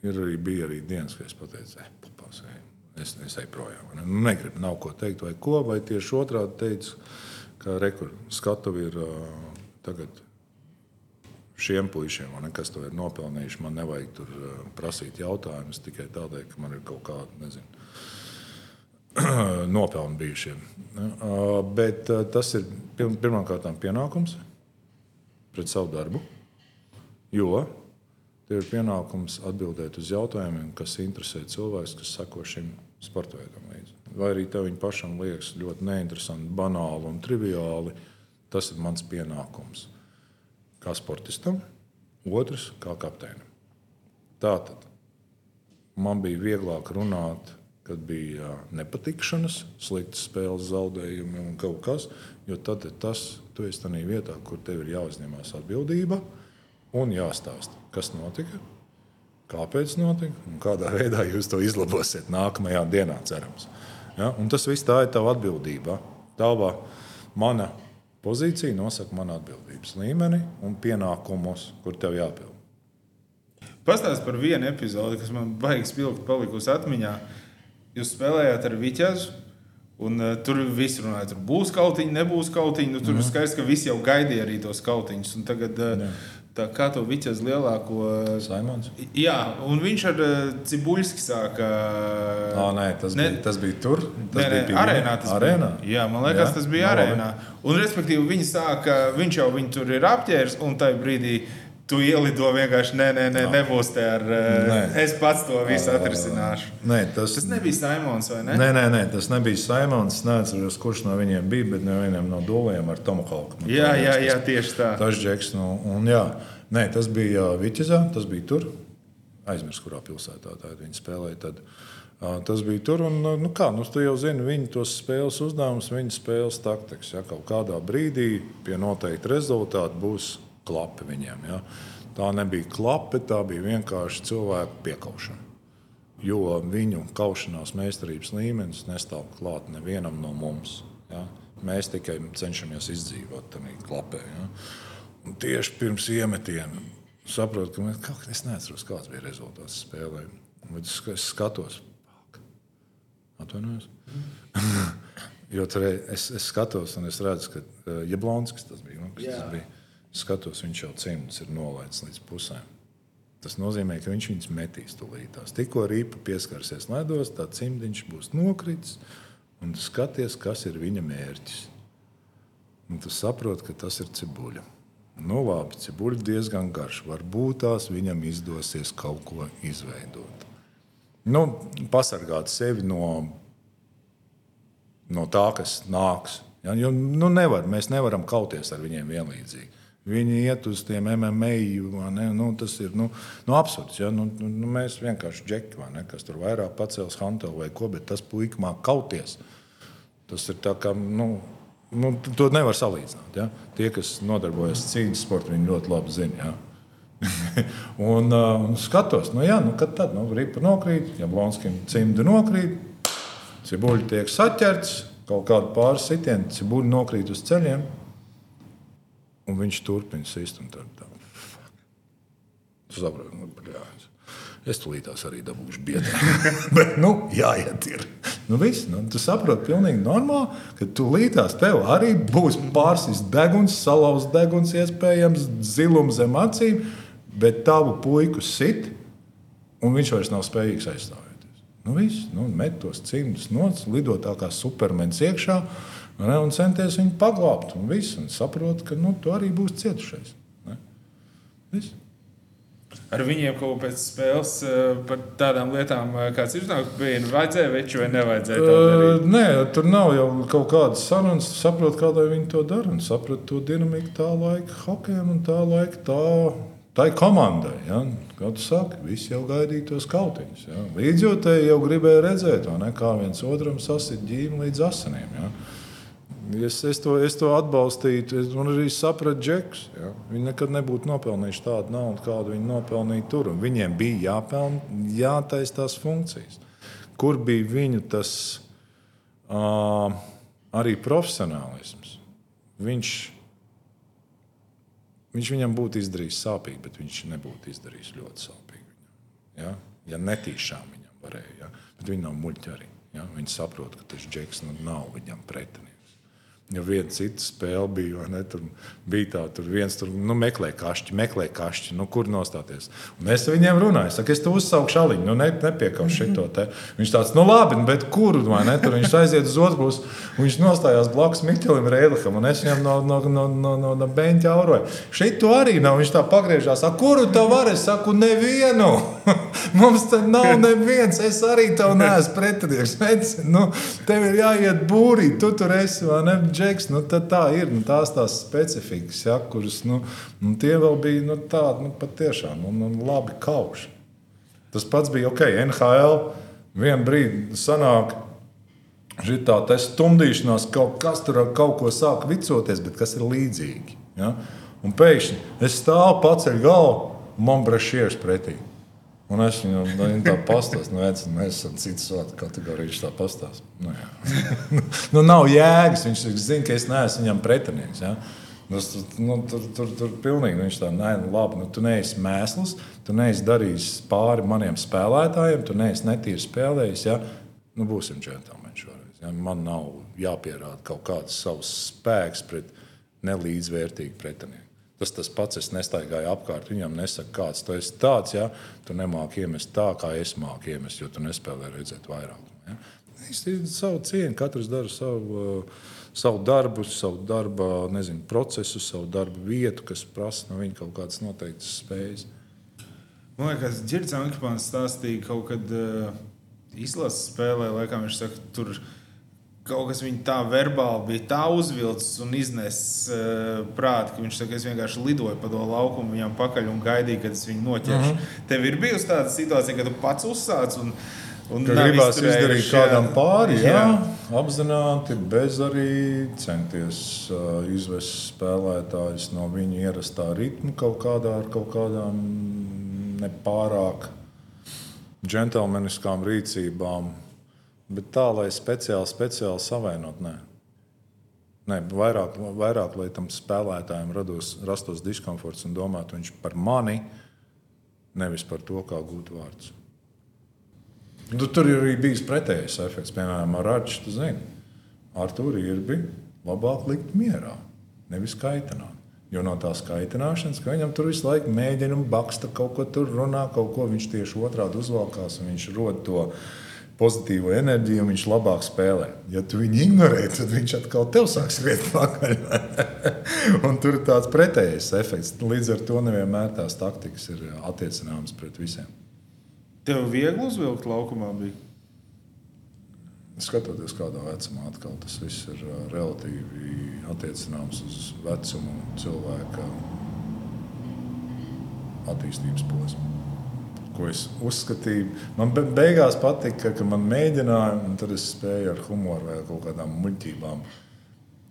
Ir arī, bija arī dienas, kad es pateicu, eh, papās, ej, es, es eju projām. Ne? Nu, negribu, nav ko teikt, vai ko, vai tieši otrādi teicu, ka rekur skatuvi ir uh, tagad šiem puišiem, ne, kas to ir nopelnījuši. Man nevajag tur prasīt jautājumus tikai tādēļ, ka man ir kaut kāda, nezinu, nopelni bijušiem. Bet tas ir pirmkārt pienākums pret savu darbu, jo tev ir pienākums atbildēt uz jautājumiem, kas interesē cilvēkus, kas sako šim sporta veidam līdzi. Vai arī tev pašam liekas ļoti neinteresanti, banāli un triviāli. Tas ir mans pienākums kā sportistam, otrs kā kapteinim. Tātad man bija vieglāk runāt, kad bija nepatikšanas, sliktas spēles zaudējumi un kaut kas, jo tad tas tu esi tajā vietā, kur tev ir jāuzņemas atbildība un jāstāsta, kas notika, kāpēc notika un kādā veidā jūs to izlabosiet nākamajā dienā, cerams. Ja? Un tas viss tā ir tava atbildība. Tava mana pozīcija nosaka manu atbildības līmeni un pienākumus, kur tev jāpild. Pastāstiet par vienu epizodi, kas man baigs spilgti palikusi atmiņā. Jūs spēlējāt ar Viķēzu, Un, uh, tur viss runāja, tur būs kautiņi, nebūs kautiņi. Nu, tur mm. ir skaidrs, ka visi jau gaidīja arī tos kautiņus. Tagad, uh, tā kā to viķes lielāko Saimons. Jā, un viņš ar uh, Cibuļski sāka. Oh, nē, tas, ne, bija, tas bija tur. Tas nē, nē, bija arēnā. Tas arēnā? Bija. Jā, man liekas, jā? tas bija no, arēnā. Un, respektīvi, viņi sāka, viņš jau viņu tur ir apģērbs, un tajā brīdī Tu ielido vienkārši, nē, nē, nē no. nebūs te ar. Eh, nē. Es pats to visu atrisināšu. Nē, tas, tas nebija Simons, vai ne? Nē, nē, nē tas nebija Simons. Es nezinu, kurš no viņiem bija, bet no vieniem no doliem ar Tomu Halku. Jā, jā, jā, tieši tā. Tas Džeks, nu, un jā, nē, tas bija Vitezā, tas bija tur. Aizmirst, kurā pilsētā tā viņi spēlēja. Tad. Tas bija tur, un nu, kā, nu, tu jau zini, viņi tos spēles uzdevumus, viņa spēles taktikas. Ja, kaut kādā brīdī pie noteikta rezultāta būs klapi viņiem. Ja. Tā nebija klape, tā bija vienkārši cilvēku piekaušana. Jo viņu kaušanās meistarības līmenis nestāv klāt nevienam no mums. Ja. Mēs tikai cenšamies izdzīvot tajā klapē. Ja. Un tieši pirms iemetiena saprotu, ka mēs, kaut, es neatceros, kāds bija rezultāts spēlē. Bet es, es skatos, atvainojos. jo tur es, es skatos, un es redzu, ka uh, Jablonskis tas bija. Nu, tas bija. Skatos, viņš jau cimds ir nolaists līdz pusēm. Tas nozīmē, ka viņš viņus metīs tūlītās. Tikko rīpa pieskarsies ledos, tā cimdiņš būs nokritis, un skaties, kas ir viņa mērķis. Un tu saproti, ka tas ir cibuļs. Nu, labi, cibuļs diezgan garš. Varbūt tās viņam izdosies kaut ko izveidot. Nu, pasargāt sevi no, no tā, kas nāks. Ja, jo, nu, nevar, mēs nevaram kauties ar viņiem vienlīdzīgi. Viņi iet uz tiem MMA, nu, tas ir nu, nu, absurds. Ja? Nu, nu, nu mēs vienkārši džeki, ne, kas tur vairāk pacels hantelu vai ko, bet tas puika māk kauties. Tas ir tā kā. Nu, Nu, to nevar salīdzināt. Ja? Tie, kas nodarbojas ar cīņas sportu, viņi ļoti labi zina. Ja? un, uh, skatos, nu, jā, nu, kad tad nu, ripa nokrīt, ja Blonskim cimdi nokrīt, cibuļi tiek saķerts, kaut kādu pāris sitienu, cibuļi nokrīt uz ceļiem, un viņš turpina sist. Tad, tā, tu saproti, nu, bļāns. Es tulītās arī dabūšu biedru. Bet, nu, jāiet ir. Nu, viss, nu, tu saproti, pilnīgi normāli, ka tu līdās tev arī būs pārsis deguns, salauzts deguns, iespējams, zilums zem acīm, bet tavu puiku sit, un viņš vairs nav spējīgs aizstāvēties. Nu, viss, nu, met tos cimdus nots, lido tā kā supermens iekšā ne, un centies viņu paglābt. Un viss, saprot, ka nu, tu arī būsi cietušais. Ar viņiem kaut pēc spēles uh, par tādām lietām, uh, kāds ir zināms, bija vajadzēja veču vai nevajadzēja. Uh, nē, tur nav jau kaut kādas sarunas, saprot, kādai viņi to dara. Un saprot to dinamiku tā laika hokejam un tā laika tā, tai komandai. Ja? Kā tu saki, visi jau gaidīja tos kautiņus. Ja? Līdzjūtēji jau gribēja redzēt, ne, kā viens otram sasit ģīmi līdz asinīm. Ja? Es, es, to, es to atbalstītu, es, un arī sapratu džekus. Ja? Viņi nekad nebūtu nopelnījuši tādu naudu, kādu viņi nopelnīja tur. Viņiem bija jāpeln, jātaisa tās funkcijas. Kur bija viņu tas uh, arī profesionālisms? Viņš, viņš viņam būtu izdarījis sāpīgi, bet viņš nebūtu izdarījis ļoti sāpīgi. Ja, ja netīšām viņam varēja, ja? bet viņi nav muļķi arī. Ja? Viņi saprot, ka tas džeks nu, nav viņam pretinieks. Ja viena cita spēle bija, ne, tur bija tā, tur viens tur nu, meklē kašķi, meklē kašķi, nu, kur nostāties. Un es viņiem runāju, saku, es tu uzsaukšu šāliņu, nu, ne, nepiekaušu šito te. Viņš tāds, nu, labi, bet kur, vai ne, tur viņš aiziet uz otru pusi, un viņš nostājās blakus Mihķelim Rēliham, un es viņam no, no, no, no, no, no beņķa auroju. Šito arī nav, viņš tā pagriežās, a, kuru tu vari, es saku, nevienu. Mums te nav neviens, es arī tev neesmu pretinieks. Nu, tev ir jāiet būrī, tu tur esi, vai? Džeks, nu, tā ir nu, tās, tās specifikas, ja, kuras nu, nu, tie vēl bija nu, tādi nu, patiešām nu, nu, labi kauši. Tas pats bija ok, NHL. Vienā brīdī sanāk, šī tā stumdīšanās, kaut kas tur kaut ko sāk vicoties, bet kas ir līdzīgi. Ja? Un pēkšņi es stāvu, paceļu galvu, un man brešieris pretī. Un es viņam nu, tā pastāstīju, nu, redz, mēs esam citas vārdu kategorijas, viņš tā pastāstīja. Nu, nu, nav jēgas, viņš zina, ka es neesmu viņam pretinieks. Ja? Nu, nu, tur, tur, tur pilnīgi viņš tā, nē, nu, labi, nu, tu neesi mēsls, tu neesi darījis pāri maniem spēlētājiem, tu neesi netīri spēlējis. Ja? Nu, būsim džentlmeņi šoreiz. Ja? Man nav jāpierāda kaut kāds savs spēks pret nelīdzvērtīgu pretinieku. Tas tas pats, es nestaigāju apkārt. Viņam nesaka, kāds tu esi tāds, ja tu nemāki iemest tā, kā es māku iemest, jo tu nespēlē redzēt vairāk. Ja? Īsti savu cieņu, katrs dara savu, savu darbu, savu darba nezinu, procesu, savu darbu vietu, kas prasa no viņa kaut kādas noteiktas spējas. Man liekas, Girts Ankepāns stāstīja kaut kad uh, izlases spēlē, laikam viņš saka, tur ir kaut kas viņa tā verbāli bija tā uzvilcis un iznesis uh, prātā, ka viņš saka, es vienkārši lidoju pa to laukumu viņam pakaļ un gaidīju, kad es viņu noķeršu. Uh -huh. Tev ir bijusi tāda situācija, kad tu pats uzsāc. Un, Un gribās izdarīt kādam pāri, jā, jā, apzināti, bez arī centies uh, izvest spēlētājus no viņa ierastā ritma kaut kādā ar kaut kādām nepārāk džentlmeniskām rīcībām Bet tā, lai speciāli, speciāli savainot, nē. Ne, vairāk, vairāk, lai tam spēlētājam rados, rastos diskomforts un domātu viņš par mani, nevis par to, kā gūt vārdus. Nu, tur ir arī bijis pretējs efekts. Piemēram, ar Arču, tu zini, ar to ir bijis labāk likt mierā, nevis kaitināt. Jo no tās kaitināšanas, ka viņam tur visu laiku mēģina baksta kaut ko tur runā, kaut ko viņš tieši otrādi uzvalkās un viņš rod to pozitīvo enerģiju, un viņš labāk spēlē. Ja tu viņu ignorē, tad viņš atkal tev sāks skriet pakaļ. tur ir tāds pretējs efekts. Līdz ar to nevienmēr tās taktikas ir attiecināmas pret visiem. Tev viegli uzvilkt laukumā bija? Skatoties, kādā vecumā atkal tas viss ir relatīvi attiecināms uz vecumu cilvēka attīstības posmu. Ko es uzskatīju, man beigās patika, ka man mēģināja, un tad es spēju ar humoru vai kaut kādām muļķībām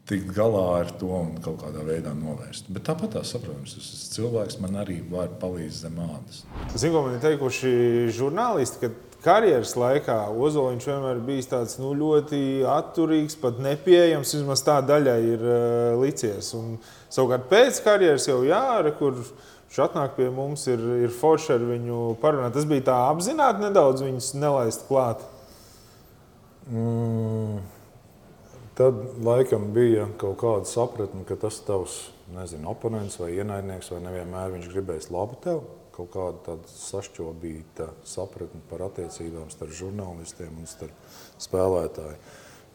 tikt galā ar to un kaut kādā veidā novērst. Bet tāpat tā saprotams, tas cilvēks man arī var palīdzēt zem ādas. Zinu, ko man ir teikuši žurnālisti, ka karjeras laikā Ozoliņš vienmēr bijis tāds nu, ļoti atturīgs, pat nepieejams. Vismaz tā daļai ir uh, licies. Un, savukārt pēc karjeras jau jāra, kur viņš atnāk pie mums, ir, ir forši ar viņu parunāt. Tas bija tā apzināti nedaudz viņus nelaist klāt. Mm, tad laikam bija kaut kāda sapratne, ka tas tavs nezinu, oponents vai ienaidnieks vai nevienmēr viņš gribēs labu tev kaut kāda sašķobīta sapratne par attiecībām starp žurnālistiem un starp spēlētājiem.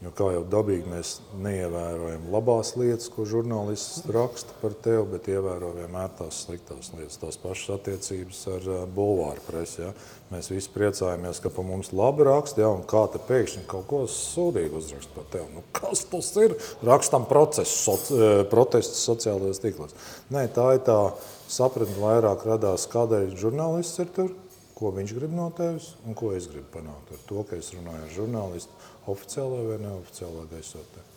Jo kā jau dabīgi mēs neievērojam labās lietas, ko žurnālists raksta par tevi, bet ievēro vienmēr tās sliktās lietas, tās pašas attiecības ar uh, bulvāru presi. Ja? Mēs visi priecājamies, ka par mums labi raksta, ja? un kā te pēkšņi kaut ko sūdīgi uzrakst par tevi. Nu, kas tas ir? Rakstam procesu, soci, protestus sociālajos tīklos. Nē, tā ir tā sapratne vairāk radās, kādēļ žurnālists ir tur, ko viņš grib no tevis un ko es gribu panākt ar to, ka es runāju ar žurnālistu oficiālā vai neoficiālā gaisotnē.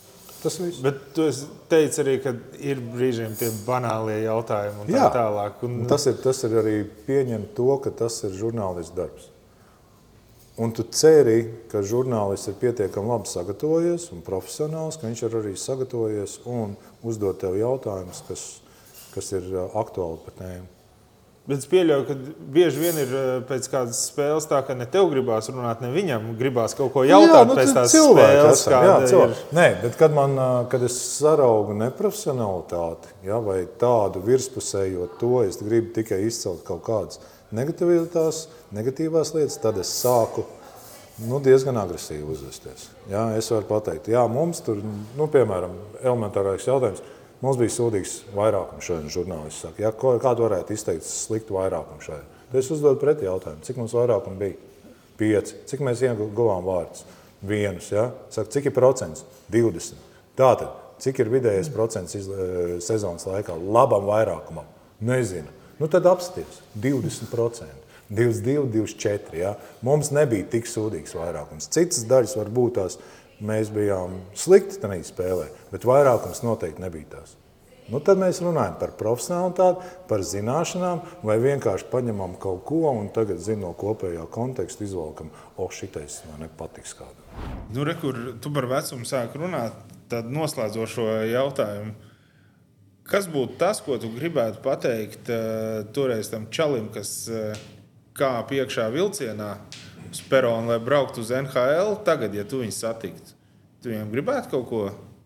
Tas viss. Bet tu teici arī, ka ir brīžiem tie banālie jautājumi un tā Jā, tālāk. Un... Tas, ir, tas ir arī pieņemt to, ka tas ir žurnālists darbs. Un tu ceri, ka žurnālists ir pietiekami labi sagatavojies un profesionāls, ka viņš ir arī sagatavojies un uzdot tev jautājumus, kas, kas ir aktuāli par tēmu. Bet es pieļauju, ka bieži vien ir eh, pēc kādas spēles tā, ka ne tev gribās runāt, ne viņam gribās kaut ko jautāt jā, nu, pēc tās spēles. Jā, ir... Nē, bet kad, man, eh, kad es saraugu neprofesionalitāti ja, vai tādu virspusējo to, es gribu tikai izcelt kaut kādas negatīvās, negatīvās lietas, tad es sāku nu, diezgan agresīvi uzvesties. Ja, es varu pateikt, jā, mums tur, nu, piemēram, elementārais jautājums – Mums bija sūdīgs vairākums šodien. Žurnālists saka, ja, kādu varētu izteikt sliktu vairākumu šajā. Tad es uzdodu pretī jautājumu, cik mums vairākumu bija? Pieci. Cik mēs ieguvām vārdus? Vienus. Ja? Saka, cik ir procents? 20. Tātad, cik ir vidējais procents iz, e, sezonas laikā labam vairākumam? Nezinu. Nu, tad apsties 20%. 22, 24. Ja? Mums nebija tik sūdīgs vairākums. Citas daļas var būt tās mēs bijām slikti tajā spēlē, bet vairākums noteikti nebija tās. Nu, tad mēs runājam par profesionālitāti, par zināšanām, vai vienkārši paņemam kaut ko un tagad zinām no kopējā konteksta, izvelkam, o, šitais man nepatiks kādam. Nu, re, kur tu par vecumu sāk runāt, tad noslēdzošo jautājumu. Kas būtu tas, ko tu gribētu pateikt uh, toreiz tam čalim, kas uh, kāp iekšā vilcienā, uz peronu, lai brauktu uz NHL, tagad, ja tu viņus satiktu, tu viņam gribētu kaut ko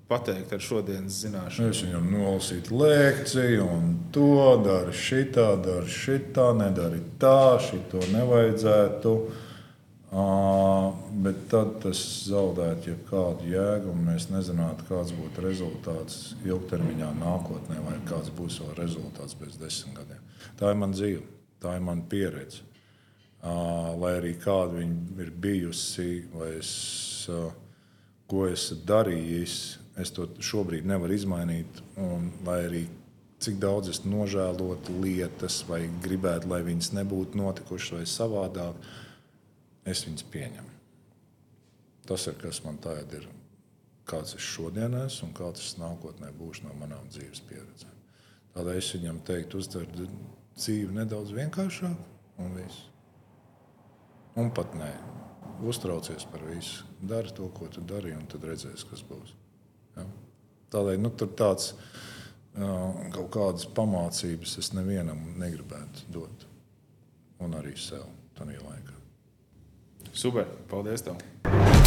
pateikt ar šodienas zināšanām? Es viņam nolasītu lekciju, un to dara šitā, dara šitā, nedara tā, šito nevajadzētu. Uh, bet tad tas zaudētu jebkādu jēgu, un mēs nezinātu, kāds būtu rezultāts ilgtermiņā, nākotnē, vai kāds būs vēl rezultāts pēc desmit gadiem. Tā ir mana dzīve, tā ir mana pieredze lai arī kāda viņa ir bijusi, vai es, ko esmu darījis, es to šobrīd nevaru izmainīt. Un, lai arī cik daudz es nožēlotu lietas, vai gribētu, lai viņas nebūtu notikušas vai savādāk, es viņas pieņemu. Tas ir kas man tagad ir. Kāds es šodien esmu un kāds es nākotnē būšu no manām dzīves pieredzēm. Tādēļ es viņam teiktu, uztver dzīvi nedaudz vienkāršāk un viss. Un pat nē, uztraucies par visu. Dari to, ko tu dari, un tad redzēsi, kas būs. Ja? Tādēļ nu, tur tāds kaut kādas pamācības es nevienam negribētu dot. Un arī sev tajā laikā. Super, paldies! Tev.